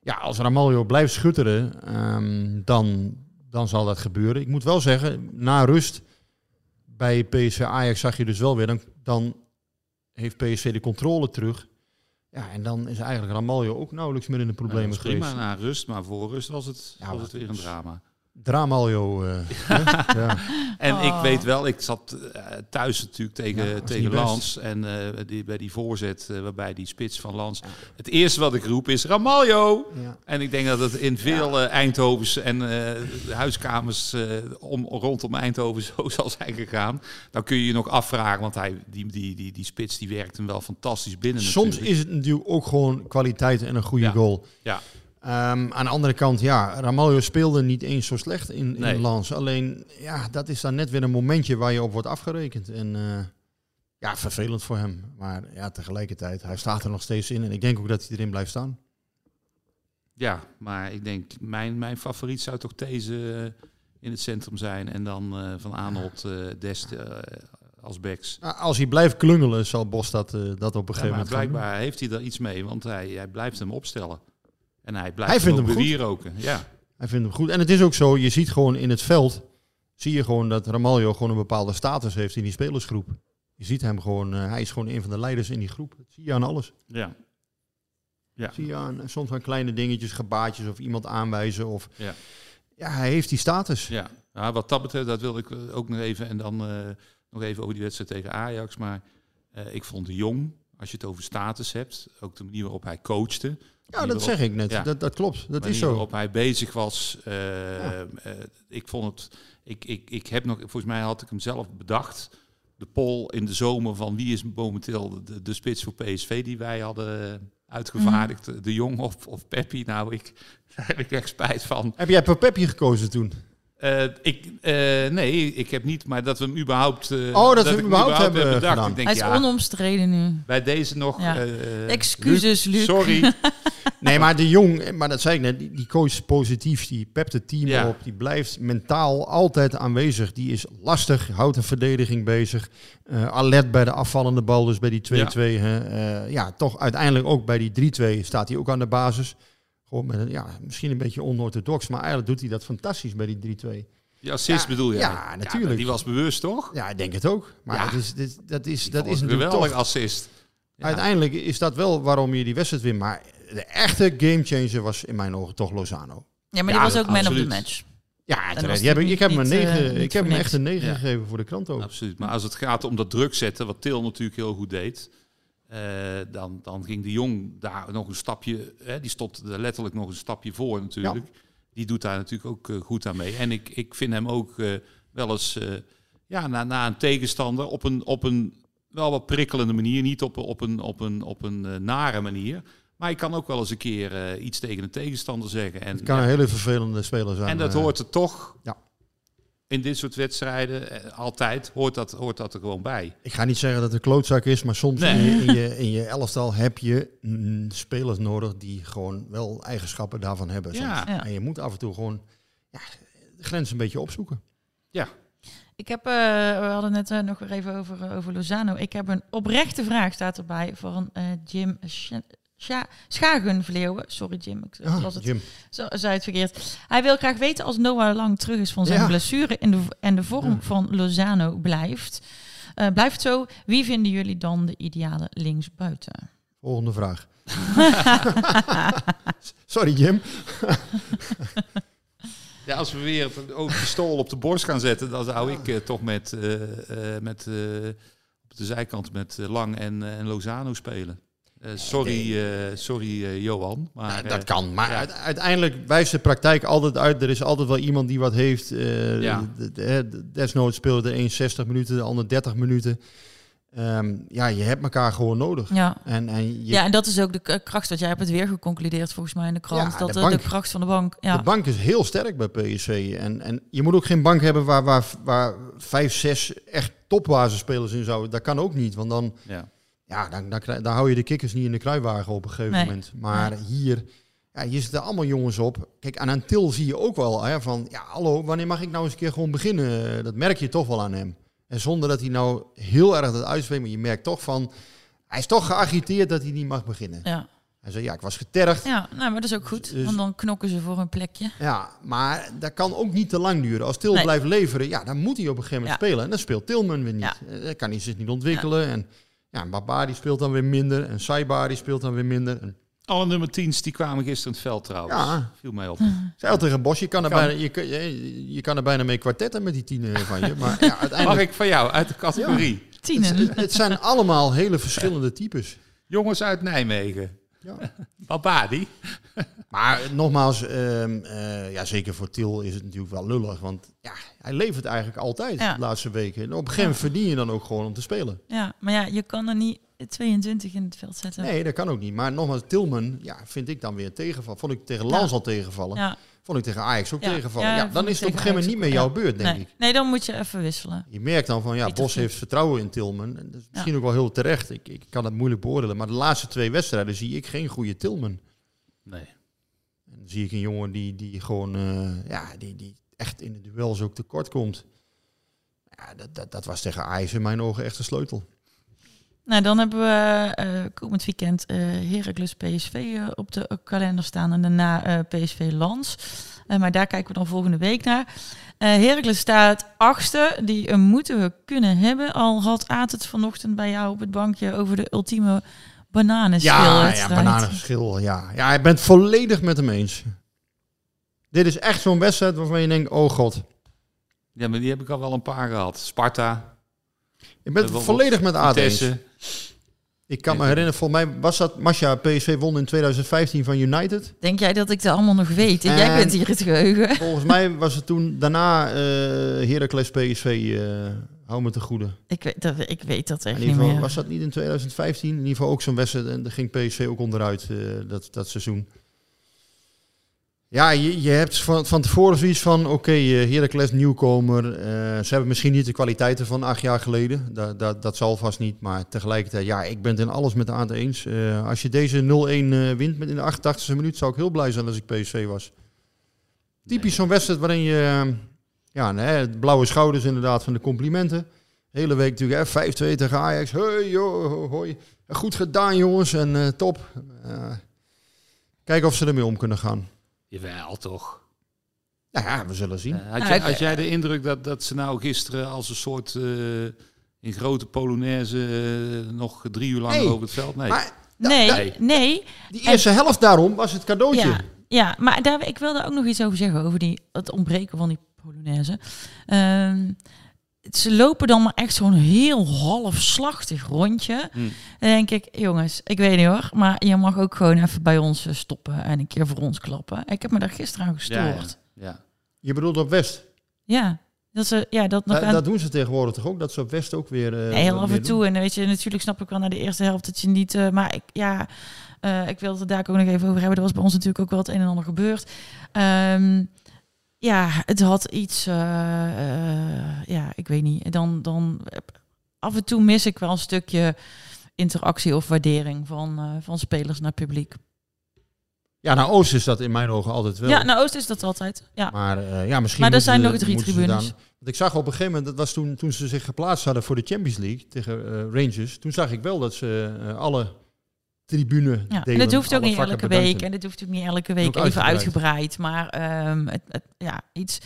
ja, als Ramaljo blijft schutteren, ehm, dan, dan zal dat gebeuren. Ik moet wel zeggen, na rust bij PSV Ajax zag je dus wel weer, dan, dan heeft PSV de controle terug. Ja, en dan is eigenlijk Ramaljo ook nauwelijks meer in de problemen dat was prima geweest. na rust, maar voor rust was het, Ja, was het weer een drama. Dramaljo. eh, hè? ja. En Oh. ik weet wel, ik zat eh, thuis natuurlijk tegen, Ja, tegen. Lans. En eh, die, bij die voorzet, waarbij die spits van Lans. Het eerste wat ik roep is Ramaljo. Ja. En ik denk dat het in veel eh, Eindhovens en eh, huiskamers eh, om, rondom Eindhoven zo zal zijn gegaan. Dan kun je je nog afvragen, want hij, die, die, die, die spits die werkt hem wel fantastisch binnen. Soms natuurlijk. is het natuurlijk ook gewoon kwaliteit en een goede Ja. goal. Ja. Ehm, aan de andere kant, ja, Ramaljo speelde niet eens zo slecht in, Nee. in Lans. Alleen, ja, dat is dan net weer een momentje waar je op wordt afgerekend. En eh, ja, vervelend voor hem. Maar ja, tegelijkertijd, hij staat er nog steeds in. En ik denk ook dat hij erin blijft staan. Ja, maar ik denk, mijn, mijn favoriet zou toch deze eh, in het centrum zijn. En dan eh, van Arnold eh, Dest als backs. Nou, als hij blijft klungelen, zal Bos dat, dat op een gegeven maar moment doen. blijkbaar heeft hij er iets mee, want hij, hij blijft hem opstellen. En hij blijft Hij vindt hem goed. Ja, Hij vindt hem goed. En het is ook zo, je ziet gewoon in het veld, zie je gewoon dat Ramaljo gewoon een bepaalde status heeft in die spelersgroep. Je ziet hem gewoon, eh, hij is gewoon een van de leiders in die groep. Dat zie je aan alles. ja. Ja. Zie je aan, soms aan kleine dingetjes, gebaatjes of iemand aanwijzen. Of, Ja. ja, hij heeft die status. Ja, nou, wat dat betreft, dat wil ik eh, ook nog even. En dan eh, nog even over die wedstrijd tegen Ajax. Maar eh, ik vond de Jong, als je het over status hebt, ook de manier waarop hij coachte. Ja, dat zeg ik net. Ja. Dat, dat klopt. Dat is zo. waarop hij bezig was. eh, eh, ik vond het. Ik, ik, ik heb nog, volgens mij had ik hem zelf bedacht. De poll in de zomer van wie is momenteel de, de spits voor PSV die wij hadden uitgevaardigd. Mhm. De Jong of, of Peppi. Nou, ik, daar heb ik echt spijt van. Heb jij per Pepje gekozen toen? Eh, ik, eh, nee, ik heb niet, maar dat we hem überhaupt, eh, Oh, dat we hem überhaupt hebben bedacht. Ik denk, Hij is ja, onomstreden nu. bij deze nog. Ja. eh, Excuses, Luc. Sorry. Nee, maar de Jong, maar dat zei ik net, die, die coach is positief, die pept het team Ja. op, die blijft mentaal altijd aanwezig. Die is lastig, houdt een verdediging bezig, eh, alert bij de afvallende bal, dus bij die 2-2. hè. Eh, ja, toch uiteindelijk ook bij die 3-2 staat hij ook aan de basis. Gewoon met een, ja, misschien een beetje onorthodox, maar eigenlijk doet hij dat fantastisch bij die 3-2. Die assist Ja, bedoel je? ja, natuurlijk. die was bewust, toch? Ja, ik denk het ook. Maar Ja. het is, dit, dat is, Die dat is natuurlijk geweldig assist. Ja. Uiteindelijk is dat wel waarom je die wedstrijd wint. Maar de echte gamechanger was in mijn ogen toch Lozano. Ja, maar Ja, die was ook man of the match. Ja, terecht. Heb ik, niet- ik heb hem een niet, eh, 9. niet ik heb hem echt een 9 Ja. gegeven voor de krant ook. Absoluut. Maar als het gaat om dat druk zetten, wat Til natuurlijk heel goed deed, eh, dan, dan ging de Jong daar nog een stapje, hè, die stond er letterlijk nog een stapje voor natuurlijk. Die doet daar natuurlijk ook eh, goed aan mee. En ik, ik vind hem ook eh, wel eens ja, na, na een tegenstander op een, op een wel wat prikkelende manier, niet op, een- op een, op een, op een nare manier. Maar je kan ook wel eens een keer iets tegen een tegenstander zeggen. En, Het kan ja, een hele vervelende speler zijn. en dat hoort er toch Ja. In dit soort wedstrijden, eh, altijd, hoort dat, hoort dat er gewoon bij. Ik ga niet zeggen dat het een klootzak is, maar soms Nee. in, je, in, je, in je elftal heb je mm, spelers nodig die gewoon wel eigenschappen daarvan hebben. Ja. Ja. En je moet af en toe gewoon ja, de grens een beetje opzoeken. Ja, Ik heb, eh, we hadden net eh, nog weer even over, over Lozano. Ik heb een oprechte vraag, staat erbij, van eh, Jim Scha- Schagenvleeuwen. Sorry Jim, ik las het, Jim. zo, zei het verkeerd. Hij wil graag weten als Noah Lang terug is van zijn Ja. blessure en de, en de vorm Ja. van Lozano blijft. eh, blijft zo. Wie vinden jullie dan de ideale linksbuiten? Volgende vraag. Sorry Jim. Ja, als we weer het ook pistool op de borst gaan zetten, dan zou ik eh, toch met, eh, eh, met eh, op de zijkant met Lang en, en Lozano spelen. Eh, sorry, eh, sorry eh, Johan. Maar, dat kan. Maar ja. uiteindelijk wijst de praktijk altijd uit. Er is altijd wel iemand die wat heeft. eh, Ja. de- de- de- Desnoods speelde de een 60 minuten, de ander 30 minuten. Ehm, ja, je hebt elkaar gewoon nodig. Ja. En, en je, Ja, en dat is ook de kracht. Want jij hebt het weer geconcludeerd volgens mij in de krant. Ja, dat de kracht van de bank. Ja. De bank is heel sterk bij PSV. En, en je moet ook geen bank hebben waar, waar, waar vijf, zes echt topbasisspelers in zouden. Dat kan ook niet. Want dan, ja. Ja, dan, dan, hou je de kikkers niet in de kruiwagen op een gegeven Nee. moment. Maar hier, ja, hier zitten allemaal jongens op. Kijk, aan een Til zie je ook wel hè, van, ja, hallo, wanneer mag ik nou eens een keer gewoon beginnen? Dat merk je toch wel aan hem. En zonder dat hij nou heel erg dat uitspreekt, maar je merkt toch van, hij is toch geagiteerd dat hij niet mag beginnen. Ja. Hij zei, ja, ik was getergd. ja, nou, maar dat is ook goed. Dus- Want dan knokken ze voor een plekje. Ja, maar dat kan ook niet te lang duren. Als Til Nee. blijft leveren, ja, dan moet hij op een gegeven moment Ja. spelen. En dan speelt Tilman weer niet. Ja. Eh, Dan kan hij zich niet ontwikkelen. En ja, Babari speelt dan weer minder. En Saibari speelt dan weer minder. En, Alle nummer 10's die kwamen gisteren in het veld trouwens. Ja. Viel mij op. al tegen Bos, je kan, er Kan. bijna, je, kan- je, je kan er bijna mee kwartetten met die tien van je. Maar ja, Mag uiteindelijk... ik van jou uit de categorie? Tienen. Het, het zijn allemaal hele verschillende types. Jongens uit Nijmegen. Ja. Babadi. Maar nogmaals, ehm, eh, ja, zeker voor Til is het natuurlijk wel lullig. Want ja, hij levert eigenlijk altijd Ja. de laatste weken. En op een gegeven moment verdien je dan ook gewoon om te spelen. Ja, maar ja, je kan er niet 22 in het veld zetten. Nee, dat kan ook niet. Maar nogmaals, Tilman, ja, vind ik dan weer tegenval. Vond ik tegen Lans al tegenvallen. Ja. Vond ik tegen Ajax ook Ja. tegenvallen. Ja, dan is het op een gegeven moment niet meer jouw beurt, denk nee. ik. Nee, dan moet je even wisselen. Je merkt dan van, ja, Bos heeft vertrouwen in Tilman. En dat is misschien ook wel heel terecht. Ik, ik kan het moeilijk beoordelen. Maar de laatste twee wedstrijden zie ik geen goede Tilman. Nee. En dan zie ik een jongen die, die gewoon, eh, ja, die, die echt in de duels ook tekort komt. Ja, dat, dat, dat was tegen Ajax in mijn ogen echt een sleutel. Nou, dan hebben we eh, komend weekend eh Heracles PSV eh, op de kalender staan en daarna eh, PSV Lans. Eh, maar daar kijken we dan volgende week naar. Eh Heracles staat achtste, die moeten we kunnen hebben. Al had Aad het vanochtend bij jou op het bankje over de ultieme bananenschil. Ja, ja, bananenschil. Ja. ja, ik ben het volledig met hem eens. Dit is echt zo'n wedstrijd waarvan je denkt, oh god. Ja, maar die heb ik al wel een paar gehad. Sparta. Ik ben het volledig met Aad eens. Ik kan me herinneren, volgens mij was dat Masha PSV won in 2015 van United. Denk jij dat ik dat allemaal nog weet? En jij En- bent hier het geheugen. Volgens mij was het toen daarna eh Heracles PSV, eh hou me te goede. Ik weet dat, ik weet dat In echt ieder niet geval, meer. was dat niet in 2015? In ieder geval ook zo'n wedstrijd en daar ging PSV ook onderuit eh, dat, dat seizoen. Ja, je, je hebt van, van tevoren zoiets van, oké, okay, Heracles nieuwkomer. eh, ze hebben misschien niet de kwaliteiten van acht jaar geleden. Dat, dat, dat zal vast niet. Maar tegelijkertijd, ja, ik ben het in alles met de het eens. Eh, als je deze 0-1 eh, wint met in de 88e minuut, zou ik heel blij zijn als ik PSV was. Typisch zo'n wedstrijd waarin je, eh, ja, nee, blauwe schouders inderdaad van de complimenten. Hele week natuurlijk, hè, 5-2 tegen Ajax. Hey, joh, hoi. Goed gedaan, jongens. En eh, top. Eh, kijken of ze ermee om kunnen gaan. Jawel, toch. Nou ja, we zullen zien. Eh, had, Ja, jij, ik- had jij de indruk dat, dat ze nou gisteren als een soort eh, in grote Polonaise eh, nog drie uur lang Nee, over het veld? Nee. Maar Nee, nee. nee. die eerste helft daarom was het cadeautje. Ja, ja maar daar, ik wilde ook nog iets over zeggen, over die, het ontbreken van die Polonaise. Ehm, ze lopen dan maar echt zo'n heel halfslachtig rondje. Hm. Dan denk ik, jongens, ik weet niet hoor, maar je mag ook gewoon even bij ons eh, stoppen en een keer voor ons klappen. Ik heb me daar gisteren aan gestoord. ja, ja. Je bedoelt op West. Ja, dat ze, ja, dat nog aan- dat doen ze tegenwoordig toch ook? Dat ze op West ook weer... eh, heel af en toe. En weet je, natuurlijk snap ik wel naar de eerste helft dat je niet. eh, maar ik, ja, eh, ik wilde het daar ook nog even over hebben. Er was bij ons natuurlijk ook wel het een en ander gebeurd. Ehm, ja, het had iets. eh, eh, ja, ik weet niet. Dan, dan af en toe mis ik wel een stukje interactie of waardering van, eh, van spelers naar publiek. Ja, naar Oost is dat in mijn ogen altijd wel. Ja, naar Oost is dat altijd. Ja. Maar ja, misschien Maar er zijn nog drie tribunes. dan- want ik zag op een gegeven moment, dat was toen, toen ze zich geplaatst hadden voor de Champions League tegen Rangers. Toen zag ik wel dat ze alle tribune Ja, en dat hoeft ook niet elke week. En dat hoeft ook niet elke week Ook even uitgebreid. uitgebreid. Maar ehm, het, het- ja, iets,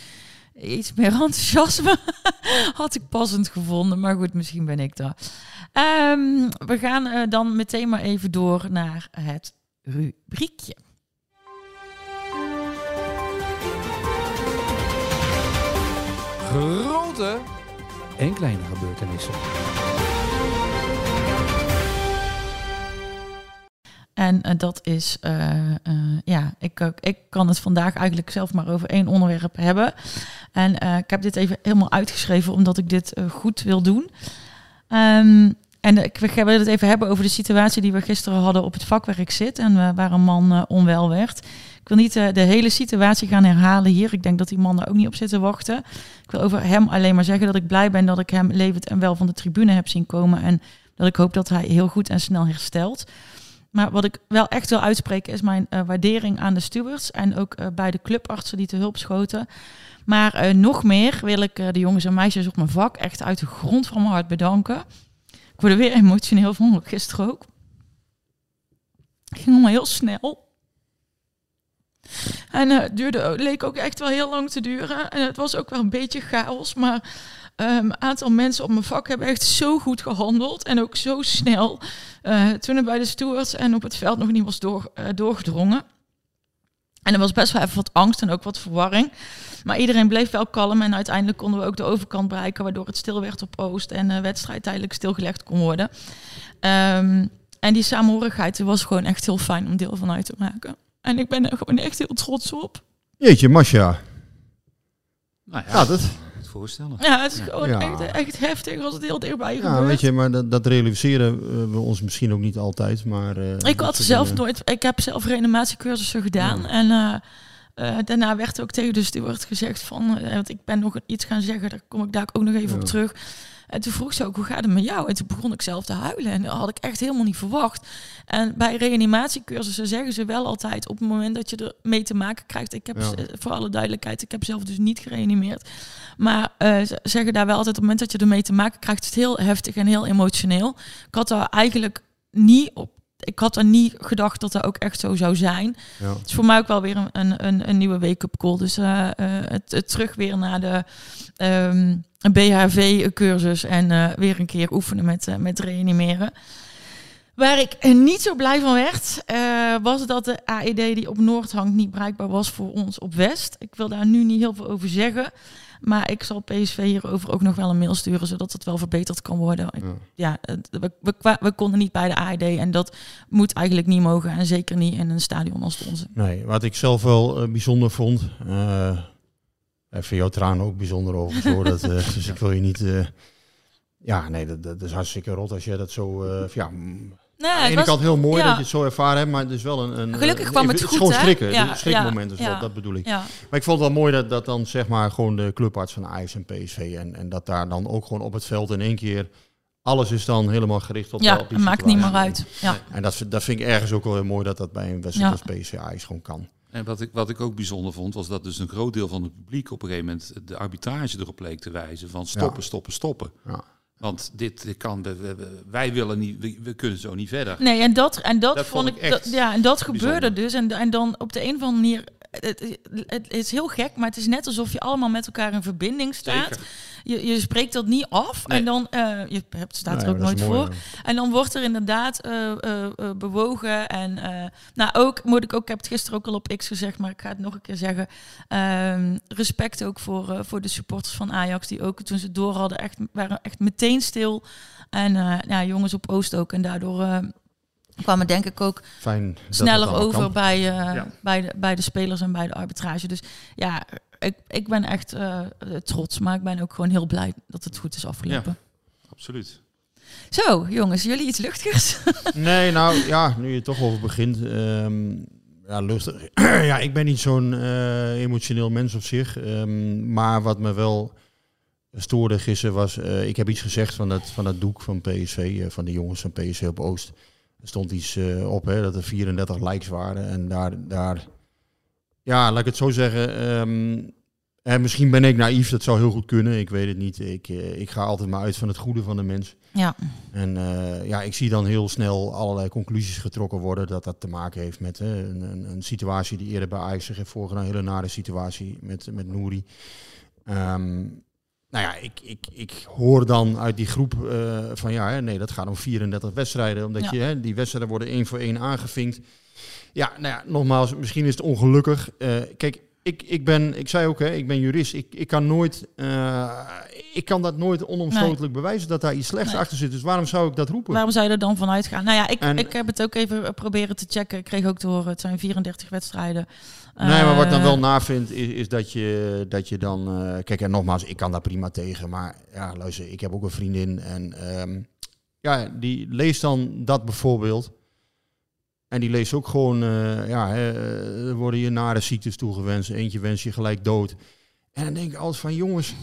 iets meer enthousiasme had ik passend gevonden. Maar goed, misschien ben ik daar. Ehm, we gaan eh, dan meteen maar even door naar het rubriekje. Grote en kleine gebeurtenissen. En eh, dat is, eh, eh, ja, ik, ik kan het vandaag eigenlijk zelf maar over één onderwerp hebben. En ik heb dit even helemaal uitgeschreven omdat ik dit goed wil doen. Ehm, en ik wil het even hebben over de situatie die we gisteren hadden op het vakwerk zit en waar een man onwel werd. Ik wil niet de hele situatie gaan herhalen hier. Ik denk dat die man daar ook niet op zit te wachten. Ik wil over hem alleen maar zeggen dat ik blij ben dat ik hem levend en wel van de tribune heb zien komen. En dat ik hoop dat hij heel goed en snel herstelt. Maar wat ik wel echt wil uitspreken is mijn eh, waardering aan de stewards en ook eh, bij de clubartsen die te hulp schoten. Maar eh, nog meer wil ik de jongens en meisjes op mijn vak echt uit de grond van mijn hart bedanken. Ik word er weer emotioneel van, gisteren ook. Het ging allemaal heel snel. En het duurde, leek ook echt wel heel lang te duren. En het was ook wel een beetje chaos. Maar ehm, een aantal mensen op mijn vak hebben echt zo goed gehandeld. En ook zo snel. eh, toen het bij de stewards en op het veld nog niet was door, eh, doorgedrongen. En er was best wel even wat angst en ook wat verwarring. Maar iedereen bleef wel kalm. En uiteindelijk konden we ook de overkant bereiken. Waardoor het stil werd op Oost. En de wedstrijd tijdelijk stilgelegd kon worden. Ehm, en die samenhorigheid was gewoon echt heel fijn om deel van uit te maken. En ik ben er gewoon echt heel trots op. Jeetje, Masha. Nou ja, Gaat het? Voorstellen. Ja, het is gewoon Ja. echt, echt heftig als het heel dichtbij Ja, gebeurt. weet je, maar dat, dat realiseren eh, we ons misschien ook niet altijd. Maar, eh, ik had zelf dingen- nooit... Ik heb zelf reanimatiecursussen gedaan. Ja. En eh, eh, daarna werd ook tegen de steward gezegd van... want ik ben nog iets gaan zeggen, daar kom ik daar ook nog even Ja. op terug. En toen vroeg ze ook, hoe gaat het met jou? En toen begon ik zelf te huilen. En dat had ik echt helemaal niet verwacht. En bij reanimatiecursussen zeggen ze wel altijd... op het moment dat je er mee te maken krijgt... ik heb Ja. voor alle duidelijkheid... ik heb zelf dus niet gereanimeerd. Maar eh, ze zeggen daar wel altijd... op het moment dat je ermee te maken krijgt... is het heel heftig en heel emotioneel. Ik had daar eigenlijk niet op... Ik had er niet gedacht dat dat ook echt zo zou zijn. Ja. Het is voor mij ook wel weer een, een, een, nieuwe wake-up call. Dus eh, eh, het, het terug weer naar de ehm, BHV-cursus en weer een keer oefenen met, met reanimeren. Waar ik niet zo blij van werd, eh, was dat de AED die op Noord hangt niet bereikbaar was voor ons op West. Ik wil daar nu niet heel veel over zeggen. Maar ik zal PSV hierover ook nog wel een mail sturen, zodat het wel verbeterd kan worden. Ja. We, we, konden niet bij de AED en dat moet eigenlijk niet mogen. En zeker niet in een stadion als het onze. Nee, wat ik zelf wel eh, bijzonder vond. eh even jouw tranen ook bijzonder over. Hoor, dat, dus ik wil je niet. ja, nee, dat, dat is hartstikke rot als jij dat zo. ja, Nee, aan de ene was- kant heel mooi ja. dat je het zo ervaren hebt, maar het is wel een... een Gelukkig kwam het goed, gewoon hè? schrikken, Ja, een schrikmoment ja, is dat, ja. dat bedoel ik. Ja. Maar ik vond het wel mooi dat, dat dan zeg maar gewoon de clubarts van Ajax en PSV en, en dat daar dan ook gewoon op het veld in één keer alles is dan helemaal gericht op Ja, op die het maakt niet meer uit. Ja. En dat, dat vind ik ergens ook wel heel mooi dat dat bij een wedstrijd Ja. als PSV Ajax gewoon kan. En wat ik, wat ik ook bijzonder vond, was dat dus een groot deel van het publiek op een gegeven moment de arbitrage erop leek te wijzen van stoppen, Ja. stoppen, stoppen. Ja. Want dit, kan, wij willen niet, we, kunnen zo niet verder. Nee, en dat, en dat, Dat vond vond ik, dat, ja, en dat gebeurde bijzonder. dus. En, en dan op de een of andere manier, het, het is heel gek, maar het is net alsof je allemaal met elkaar in verbinding staat. Je, je spreekt dat niet af Nee. en dan, eh, je hebt, staat Nee, er ook nooit mooi, voor. En dan wordt er inderdaad eh, eh, bewogen. En eh, nou ook, moet ik ook, ik heb het gisteren ook al op X gezegd, maar ik ga het nog een keer zeggen. Ehm, respect ook voor, eh, voor de supporters van Ajax, die ook toen ze door hadden, echt, waren echt meteen stil. En eh, ja, jongens op Oost ook. En daardoor kwamen denk ik ook Fijn. sneller over kan. bij, eh, Ja. bij, de, bij de spelers en bij de arbitrage. Dus ja, ik, ik ben echt eh, trots, maar ik ben ook gewoon heel blij dat het goed is afgelopen. Absoluut. Zo, jongens, jullie iets luchtigers? Nee, nou ja, nu je toch over begint. ehm, ja, lustig. ja, ik ben niet zo'n eh, emotioneel mens op zich. ehm, maar wat me wel stoorde gisteren was... eh, ik heb iets gezegd van dat, van dat doek van PSV, eh, van de jongens van PSV op Oost. Er stond iets eh, op, hè, dat er 34 likes waren. En daar, daar ja, laat ik het zo zeggen... ehm, en misschien ben ik naïef, dat zou heel goed kunnen. Ik weet het niet. Ik, eh, ik ga altijd maar uit van het goede van de mens. ja, En eh, ja, ik zie dan heel snel allerlei conclusies getrokken worden dat dat te maken heeft met hè, een, een, een situatie die eerder bij Ajax zich heeft voorgedaan, een hele nare situatie met, met Nouri. Ehm, nou ja, ik, ik, ik hoor dan uit die groep eh, van ja, nee, dat gaat om 34 wedstrijden, omdat Ja. je hè, die wedstrijden worden één voor één aangevinkt. Ja, nou ja, nogmaals, misschien is het ongelukkig. Eh, kijk, ik, ik ben, ik zei ook, hè, ik ben jurist. Ik, ik kan nooit, eh, ik kan dat nooit onomstotelijk bewijzen dat daar iets slechts Nee. achter zit. Dus waarom zou ik dat roepen? waarom zou je er dan vanuit gaan? Nou ja, ik, En- ik heb het ook even proberen te checken. Ik kreeg ook te horen, het zijn 34 wedstrijden. Nee, maar wat ik dan Eh, wel na vind, is, is dat, je, dat je dan... eh, kijk, en nogmaals, ik kan daar prima tegen. Maar ja, luister, ik heb ook een vriendin. En ehm, ja, die leest dan dat bijvoorbeeld. En die leest ook gewoon... eh, ja, eh, er worden je nare ziektes toegewenst. Eentje wens je gelijk dood. En dan denk ik altijd van, jongens...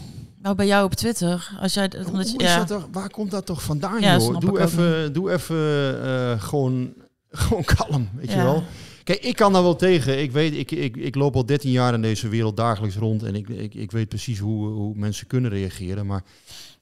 Nou, bij jou op Twitter, als jij... Hoe ja, dat toch, waar komt dat toch vandaan, Ja, joh? Doe even, doe even eh, gewoon, gewoon kalm, weet je wel. Kijk, ik kan daar wel tegen. Ik weet, ik, ik, ik loop al 13 jaar in deze wereld dagelijks rond en ik, ik, ik weet precies hoe, hoe mensen kunnen reageren. Maar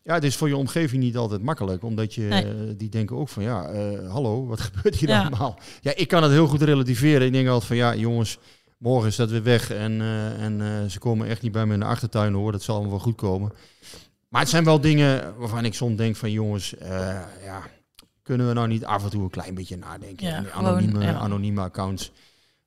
ja, het is voor je omgeving niet altijd makkelijk, omdat je Nee. eh, die denken ook van ja, eh, hallo, wat gebeurt hier Ja. allemaal? Ja, ik kan het heel goed relativeren. Ik denk altijd van ja, jongens, morgen is dat weer weg en, eh, en ze komen echt niet bij me in de achtertuin hoor. Dat zal allemaal wel goed komen. Maar het zijn wel dingen waarvan ik soms denk van jongens, ja, kunnen we nou niet af en toe een klein beetje nadenken? Ja, gewoon, anonieme, ja. anonieme accounts.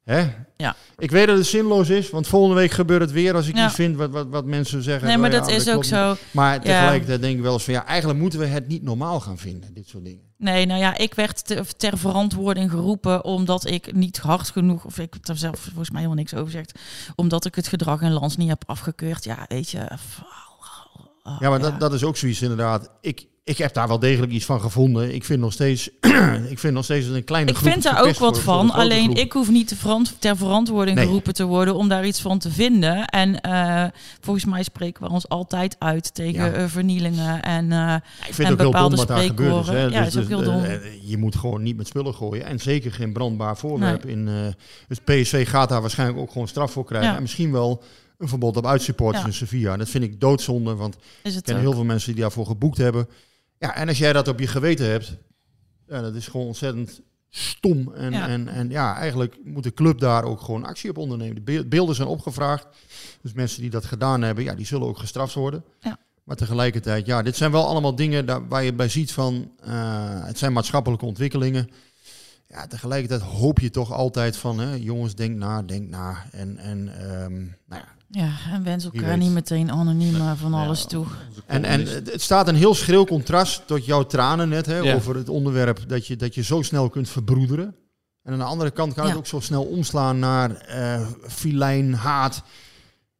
Hè? Ja. Ik weet dat het zinloos is, want volgende week gebeurt het weer als ik Ja. iets vind wat, wat, wat mensen zeggen. nee, maar nou dat ja, is ook niet. zo. Maar tegelijkertijd denk ik wel eens van ja, eigenlijk moeten we het niet normaal gaan vinden, dit soort dingen. Nee, nou ja, ik werd te- ter verantwoording geroepen omdat ik niet hard genoeg, of ik heb er zelf volgens mij helemaal niks over gezegd, omdat ik het gedrag in Lans niet heb afgekeurd. Ja, weet je. Ja, maar Dat, dat is ook zoiets inderdaad. Ik, ik heb daar wel degelijk iets van gevonden. Ik vind nog steeds, ik vind nog steeds een kleine Ik groep vind daar ook wat voor- van. Alleen groep. ik hoef niet te verant- ter verantwoording Nee. geroepen te worden om daar iets van te vinden. En eh, volgens mij spreken we ons altijd uit tegen Ja. eh, vernielingen en, eh Ik vind en het ook heel dom bepaalde wat daar is. Ja, Dus- is ook dus, heel dom. je moet gewoon niet met spullen gooien. En zeker geen brandbaar voorwerp. In, dus PSV gaat daar waarschijnlijk ook gewoon straf voor krijgen. Ja. En misschien wel een verbod op uitsupporters Ja. in Sevilla. Dat vind ik doodzonde, want ik het ken ook. heel veel mensen die daarvoor geboekt hebben. Ja, en als jij dat op je geweten hebt, ja, dat is gewoon ontzettend stom. En Ja. En, en ja, eigenlijk moet de club daar ook gewoon actie op ondernemen. De be- beelden zijn opgevraagd. Dus mensen die dat gedaan hebben, ja, die zullen ook gestraft worden. Ja. Maar tegelijkertijd, ja, dit zijn wel allemaal dingen daar, waar je bij ziet van, eh, het zijn maatschappelijke ontwikkelingen. Ja, tegelijkertijd hoop je toch altijd van, hè, jongens, denk na, denk na. En, en ehm, nou ja, Ja, en wens elkaar niet meteen anoniem eh, van Ja. alles toe. En, en het staat een heel schril contrast tot jouw tranen net hè, Ja. over het onderwerp dat je, dat je zo snel kunt verbroederen. En aan de andere kant kan het ook zo snel omslaan naar eh filijn, haat.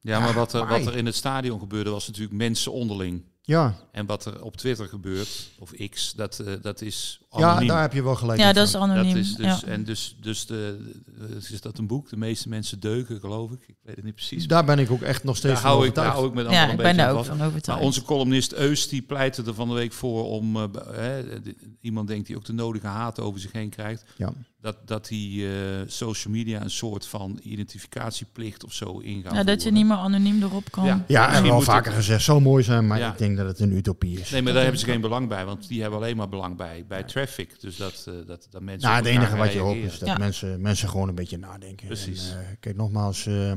Ja, maar wat, er, maar- wat er in het stadion gebeurde was natuurlijk mensen onderling. Ja, En wat er op Twitter gebeurt, of X, dat, eh, dat is ja anoniem. daar heb je wel gelijk Ja, in, dat is anoniem. Dat is dus, ja. En dus, dus de, de- is dat een boek? De meeste mensen deuken, geloof ik. Ik weet het niet precies. Daar ben ik ook echt nog steeds daar van hou ik, daar hou ik me dan ja, een ik beetje ben daar ook vast. van overtuigd. Maar onze columnist Eus die pleitte er van de week voor om eh, iemand denkt die ook de nodige haat over zich heen krijgt. Ja. Dat, dat die eh, social media een soort van identificatieplicht of zo ingaan. ja, dat je niet meer anoniem erop kan. Ja. Ja, en wel vaker gezegd, zo mooi zijn, maar Ja. ik denk dat het een utopie is. Nee, maar daar hebben ze geen belang bij, want die hebben alleen maar belang bij, bij traffic. Dus dat, eh, dat, dat mensen. Nou, het enige wat je hoopt is dat Ja. mensen, mensen gewoon een beetje nadenken. Precies. En, eh, kijk, nogmaals, eh,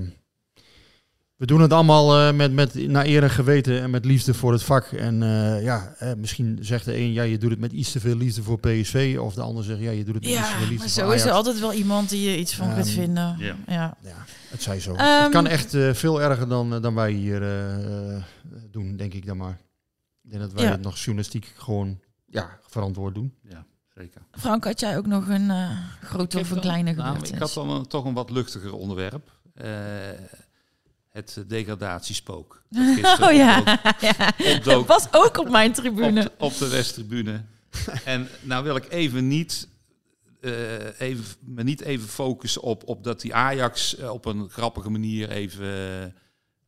we doen het allemaal eh, met, met naar eer en geweten en met liefde voor het vak. En eh, ja, misschien zegt de een, ja, je doet het met iets te veel liefde voor PSV. Of de ander zegt, ja, je doet het met iets te Ja, veel liefde maar voor zo is er altijd wel iemand die je iets van kunt Ehm, vinden. ja. Ja. Ja, het zij zo. Ehm, het kan echt veel erger dan, dan wij hier doen, denk ik dan maar. Ik denk dat wij Ja. het nog journalistiek gewoon ja, verantwoord doen. Ja, zeker. Frank, had jij ook nog een eh grote of een kleine nou, gebeurtenis? Ik had dan een- toch een wat luchtiger onderwerp. Eh, het degradatiespook. Oh ja, opdook- ja. opdook dat was ook op mijn tribune. op de Westtribune. en nou wil ik even niet, eh, even, me niet even focussen op, op dat die Ajax op een grappige manier even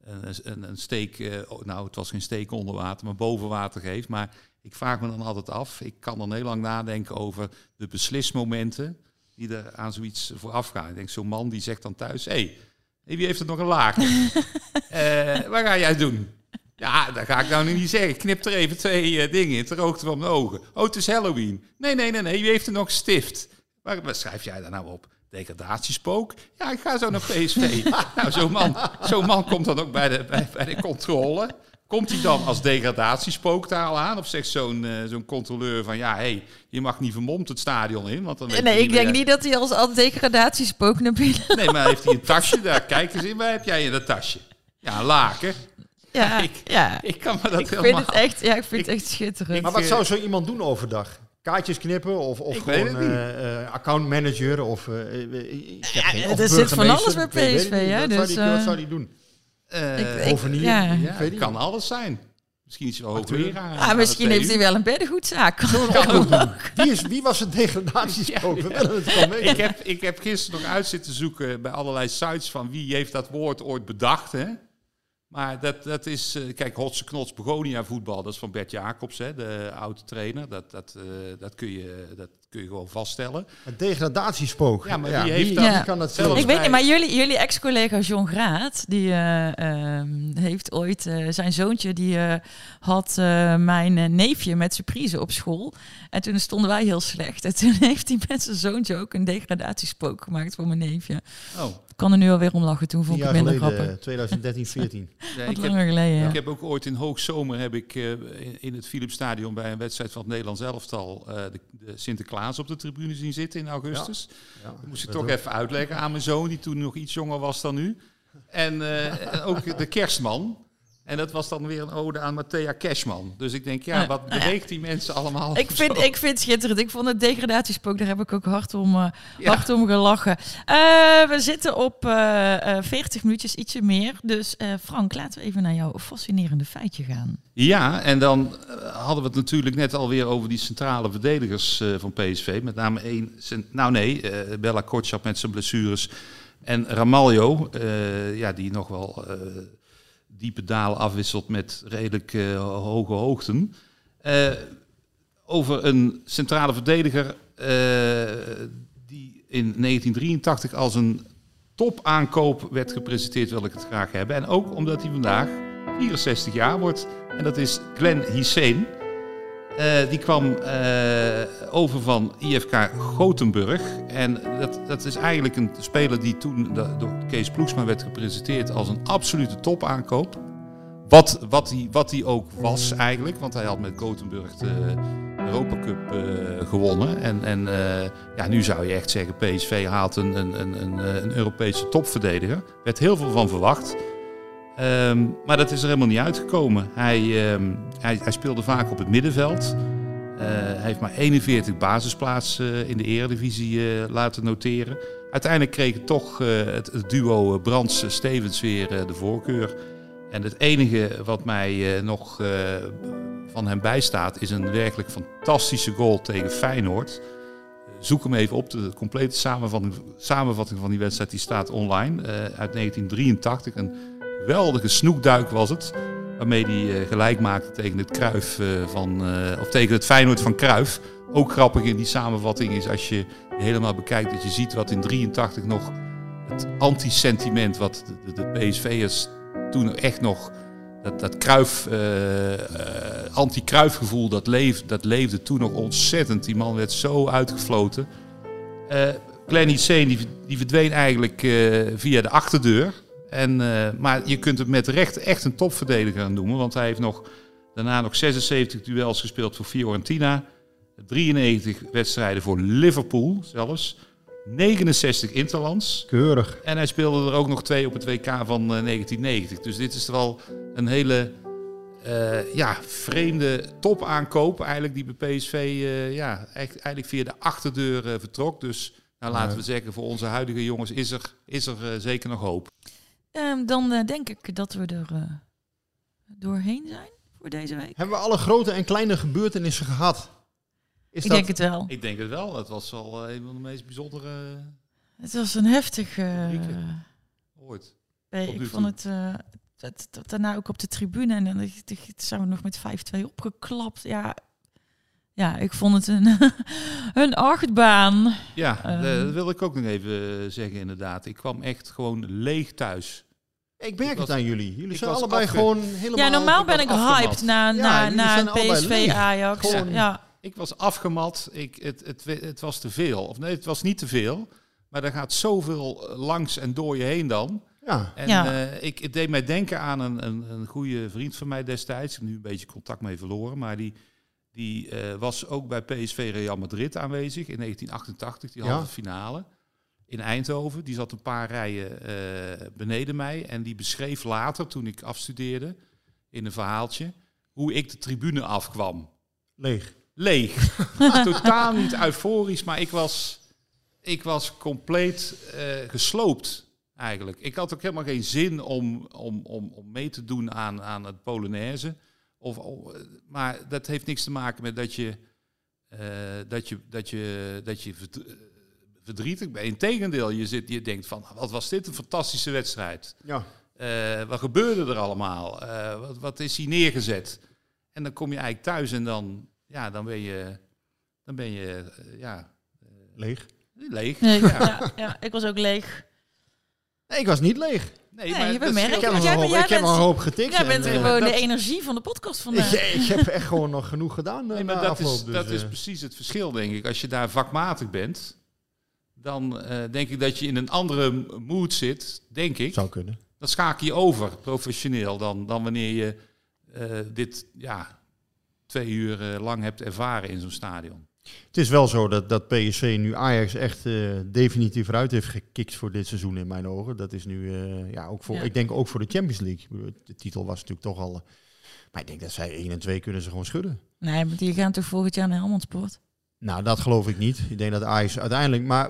een, een, een steek, eh, nou het was geen steek onder water, maar boven water geeft. Maar ik vraag me dan altijd af, ik kan dan heel lang nadenken over de beslismomenten die er aan zoiets vooraf gaan. Ik denk, zo'n man die zegt dan thuis, hé, hey, wie heeft er nog een laken? Eh, wat ga jij doen? Ja, dat ga ik nou niet zeggen. Ik knip er even twee eh, dingen in, ter hoogte van mijn ogen. Oh, het is Halloween. Nee, nee, nee, nee, wie heeft er nog stift? Waar, wat schrijf jij daar nou op? Degradatiespook? Ja, ik ga zo naar PSV. nou, zo'n man, zo'n man komt dan ook bij de, bij, bij de controle. Komt hij dan als degradatiespook daar al aan? Of zegt zo'n eh, zo'n controleur van... ja, hé, hey, je mag niet vermomd het stadion in, want dan weet je Nee, ik denk niet dat hij als, als degradatiespook naar binnen... Nee, maar heeft hij een tasje? Daar, kijk eens in. Waar heb jij in dat tasje? Ja, een laken. Ja, Ik- ja. Ik kan me dat Ik vind het echt, ja, ik vind Ik- het echt schitterend. Maar wat eh, zou zo iemand doen overdag? Kaartjes knippen of, of gewoon eh, eh, accountmanager of... eh, ik heb Ja, er zit van alles bij PSV, hè, Wat, dus, zou die, wat zou die doen? Eh, Ik- ik- Hovenier? ja. Ja, weet het kan alles zijn. Misschien is hij wel Acteur. hoogleraar. Ah, misschien heeft hij wel een beddengoedzaak. Wie, is, wie was het het gewoon weten. Ik heb, ik heb gisteren nog uit zitten zoeken bij allerlei sites van wie heeft dat woord ooit bedacht. Hè? Maar dat, dat is, eh, kijk, Hotse Knots Begonia voetbal, dat is van Bert Jacobs, hè, de oude trainer. Dat, dat, eh, dat, kun je, dat kun je gewoon vaststellen. Het degradatiespook. Ja, maar wie heeft wie, dat? wie kan dat Zelfs zelf? Ik weet niet, maar jullie, jullie ex-collega John Graat, die eh, ehm, heeft ooit eh, zijn zoontje, die eh, had eh, mijn neefje met surprise op school. En toen stonden wij heel slecht. En toen heeft hij met zijn zoontje ook een degradatiespook gemaakt voor mijn neefje. Oh, kan er nu alweer om lachen, toen vond ik het minder geleden, grappig. 2013, 14. ja, Wat ik, heb, langer geleden, ja. ik heb ook ooit in hoogzomer heb ik, eh, in, in het Philipsstadion bij een wedstrijd van het Nederlands elftal eh, de, de Sinterklaas op de tribune zien zitten in augustus. Ja, Dat moest ik toch ook. even uitleggen aan mijn zoon, die toen nog iets jonger was dan nu. En eh, en ook de kerstman. En dat was dan weer een ode aan Matthea Cashman. Dus ik denk, ja, wat nou beweegt die mensen allemaal? Ik vind, zo? ik vind het schitterend. Ik vond het degradatiespook, daar heb ik ook hard om, eh, Ja. hard om gelachen. Eh, we zitten op eh, eh, 40 minuutjes, ietsje meer. Dus Frank, laten we even naar jouw fascinerende feitje gaan. Ja, en dan hadden we het natuurlijk net alweer over die centrale verdedigers van PSV. Met name één, nou nee, Bella Kotschap met zijn blessures. En Ramaljo, ja, die nog wel diepe dalen afwisselt met redelijk eh, hoge hoogten. Eh, over een centrale verdediger eh, die in 1983 als een topaankoop werd gepresenteerd, wil ik het graag hebben. En ook omdat hij vandaag 64 jaar wordt. En dat is Glenn Hisseen. Eh, die kwam eh, over van IFK Gothenburg. En dat, dat is eigenlijk een speler die toen door Kees Ploegsma werd gepresenteerd als een absolute topaankoop. Wat, wat, hij, wat hij ook was eigenlijk, want hij had met Gothenburg de Europa Cup eh, gewonnen. En, en ja, nu zou je echt zeggen, PSV haalt een, een, een, een Europese topverdediger. Er werd heel veel van verwacht. Ehm, maar dat is er helemaal niet uitgekomen. Hij, ehm, hij, hij speelde vaak op het middenveld. Eh, hij heeft maar 41 basisplaatsen eh, in de eredivisie eh, laten noteren. Uiteindelijk kreeg toch het, duo Brands-Stevens weer de voorkeur. En het enige wat mij nog van hem bijstaat is een werkelijk fantastische goal tegen Feyenoord. Zoek hem even op. De complete samenvatting, samenvatting van die wedstrijd die staat online uit 1983. Een geweldige snoekduik was het. Waarmee hij eh, gelijk maakte tegen het Kruif van, eh, of tegen het Feyenoord van Kruif. Ook grappig in die samenvatting is als je helemaal bekijkt dat je ziet wat in 83 nog het anti-sentiment wat de, de, PSV'ers toen echt nog dat, dat Kruif, eh, eh, anti-Kruif-gevoel, dat, leef, dat leefde toen nog ontzettend. Die man werd zo uitgefloten. Eh Glenn die, die verdween eigenlijk eh, via de achterdeur. En, eh, maar je kunt hem met recht echt een topverdediger noemen. Want hij heeft nog, daarna nog 76 duels gespeeld voor Fiorentina. 93 wedstrijden voor Liverpool zelfs. 69 interlands. Keurig. En hij speelde er ook nog twee op het WK van eh, 1990. Dus dit is wel een hele eh, ja, vreemde topaankoop eigenlijk die bij PSV eh, ja, echt, eigenlijk via de achterdeur eh, vertrok. Dus nou, laten we zeggen, voor onze huidige jongens is er, is er eh, zeker nog hoop. Ehm, dan eh, denk ik dat we er eh, doorheen zijn voor deze week. Hebben we alle grote en kleine gebeurtenissen gehad? Is ik dat... denk het wel. Ik denk het wel. Het was wel eh, een van de meest bijzondere Het was een heftig... eh, Rubrieken. ooit. nee, ik vond het, eh, het, het- daarna ook op de tribune. En dan zijn we nog met 5-2 opgeklapt. Ja, ja, ik vond het een, een achtbaan. Ja, Ehm. eh, dat wil ik ook nog even eh, zeggen inderdaad. Ik kwam echt gewoon leeg thuis. Ik merk Ik het aan jullie. Jullie zijn allebei afge- gewoon helemaal... Ja, normaal ben ik afgemat. hyped na, Ja, na, zijn allebei PSV. Ajax. Gewoon- Ja, Ik was afgemat. Ik, het, het, het was te veel. Of nee, het was niet te veel. Maar er gaat zoveel eh, langs en door je heen dan. Ja. En Ja. eh, ik, het deed mij denken aan een, een, een goede vriend van mij destijds. Ik heb nu een beetje contact mee verloren. Maar die, die eh, was ook bij PSV Real Madrid aanwezig in 1988. Die Ja. halve finale in Eindhoven. Die zat een paar rijen eh, beneden mij. En die beschreef later, toen ik afstudeerde, in een verhaaltje... hoe ik de tribune afkwam Leeg. leeg. Totaal niet euforisch, maar ik was, ik was compleet eh, gesloopt eigenlijk. Ik had ook helemaal geen zin om, om, om, om mee te doen aan, aan het Polonaise. Of, of, maar dat heeft niks te maken met dat je, eh, dat je, dat je, dat je verd- verdrietig bent. Integendeel, je, zit, je denkt van, wat was dit een fantastische wedstrijd. Ja. Eh, wat gebeurde er allemaal? Eh, wat, wat is hier neergezet? En dan kom je eigenlijk thuis en dan, ja, dan ben je, dan ben je eh, ja, Leeg. leeg. nee, Ja. ja, ja, ik was ook leeg. Nee, ik was niet leeg. Nee, Nee, maar je bemerkt scheelt Ik heb jij bent- hoop, jij ik heb bent- een hoop getikt. Jij bent en, eh, gewoon dat- de energie van de podcast ik, vandaag. ik heb echt gewoon nog genoeg gedaan eh, Nee, maar na dat, afloop. is, dus, dat is eh, precies het verschil, denk ik. Als je daar vakmatig bent, dan eh, denk ik dat je in een andere mood zit, denk ik. Zou kunnen. Dan schakel je over, professioneel, dan, dan wanneer je eh, dit ja, twee uur eh, lang hebt ervaren in zo'n stadion. Het is wel zo dat, dat PSV nu Ajax echt eh, definitief eruit heeft gekikt voor dit seizoen in mijn ogen. Dat is nu, eh, ja, ook voor, Ja. ik denk ook voor de Champions League. Ik bedoel, De titel was natuurlijk toch al... eh, maar ik denk dat zij 1 en 2 kunnen ze gewoon schudden. Nee, maar die gaan toch volgend jaar naar Helmond Sport? Nou, dat geloof ik niet. Ik denk dat Ajax uiteindelijk... Maar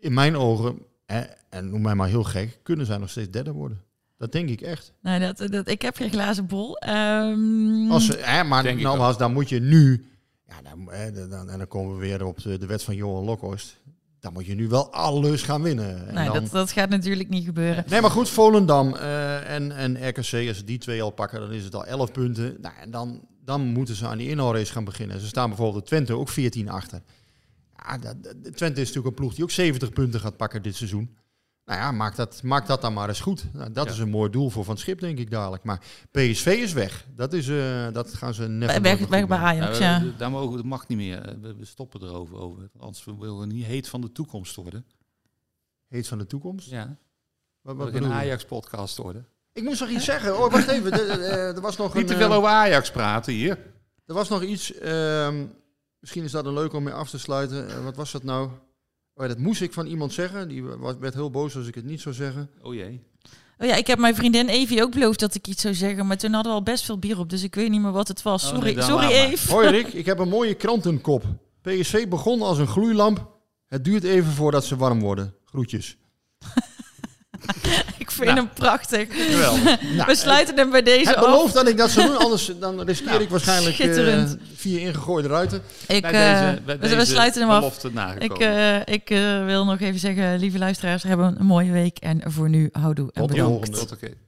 in mijn ogen, hè, en noem mij maar heel gek, kunnen zij nog steeds derde worden. Dat denk ik echt. Nee, dat, dat, ik heb geen glazen bol. Ehm, Als, ze- hè, maar nogmaals, dan moet je nu... Ja, dan, hè, dan, en dan komen we weer op de, de wet van Johan Lokhorst. Dan moet je nu wel alles gaan winnen. En nee, dan- dat, dat gaat natuurlijk niet gebeuren. Nee, maar goed, Volendam eh, en, en RKC, als ze die twee al pakken, dan is het al 11 punten. Nou, en dan, dan moeten ze aan die inhaalrace gaan beginnen. Ze staan bijvoorbeeld de Twente ook 14 achter. Ja, dat, Twente is natuurlijk een ploeg die ook 70 punten gaat pakken dit seizoen. Nou ja, maak dat, maak dat dan maar eens goed. Nou, dat Ja. is een mooi doel voor Van het Schip, denk ik dadelijk. Maar PSV is weg. Dat, is, eh, dat gaan ze net Weg, weg, weg bij Ajax, Ja, ja. we- Daar mogen, dat mag niet meer. We, we stoppen erover. Over. Anders willen we niet heet van de toekomst worden. Heet van de toekomst. Ja, Wat, we wat willen je? Ajax-podcast worden. Ik moest nog iets zeggen. Oh, wacht even. Er, er- was nog Niet een, te eh, veel over Ajax praten hier. Er was nog iets, ehm, misschien is dat een leuk om mee af te sluiten. Eh, wat was dat nou? Oh, dat moest ik van iemand zeggen. Die werd heel boos als ik het niet zou zeggen. Oh jee. Oh ja, ik heb mijn vriendin Evie ook beloofd dat ik iets zou zeggen. Maar toen hadden we al best veel bier op. Dus ik weet niet meer wat het was. Oh, Sorry, nee, sorry. Eve. Hoi Rick, ik heb een mooie krantenkop. PSV begon als een gloeilamp. Het duurt even voordat ze warm worden. Groetjes. ik vind Nou. hem prachtig. Nou, We sluiten hem bij deze af. belooft dat ik dat zou doen, anders dan riskeer ik waarschijnlijk eh, vier ingegooide ruiten. Ik, Bij eh, deze- bij we, we deze sluiten hem af. Ik, eh, ik eh, wil nog even zeggen, lieve luisteraars, hebben een mooie week. En voor nu, houdoe en Tot de bedankt. volgende. Tot.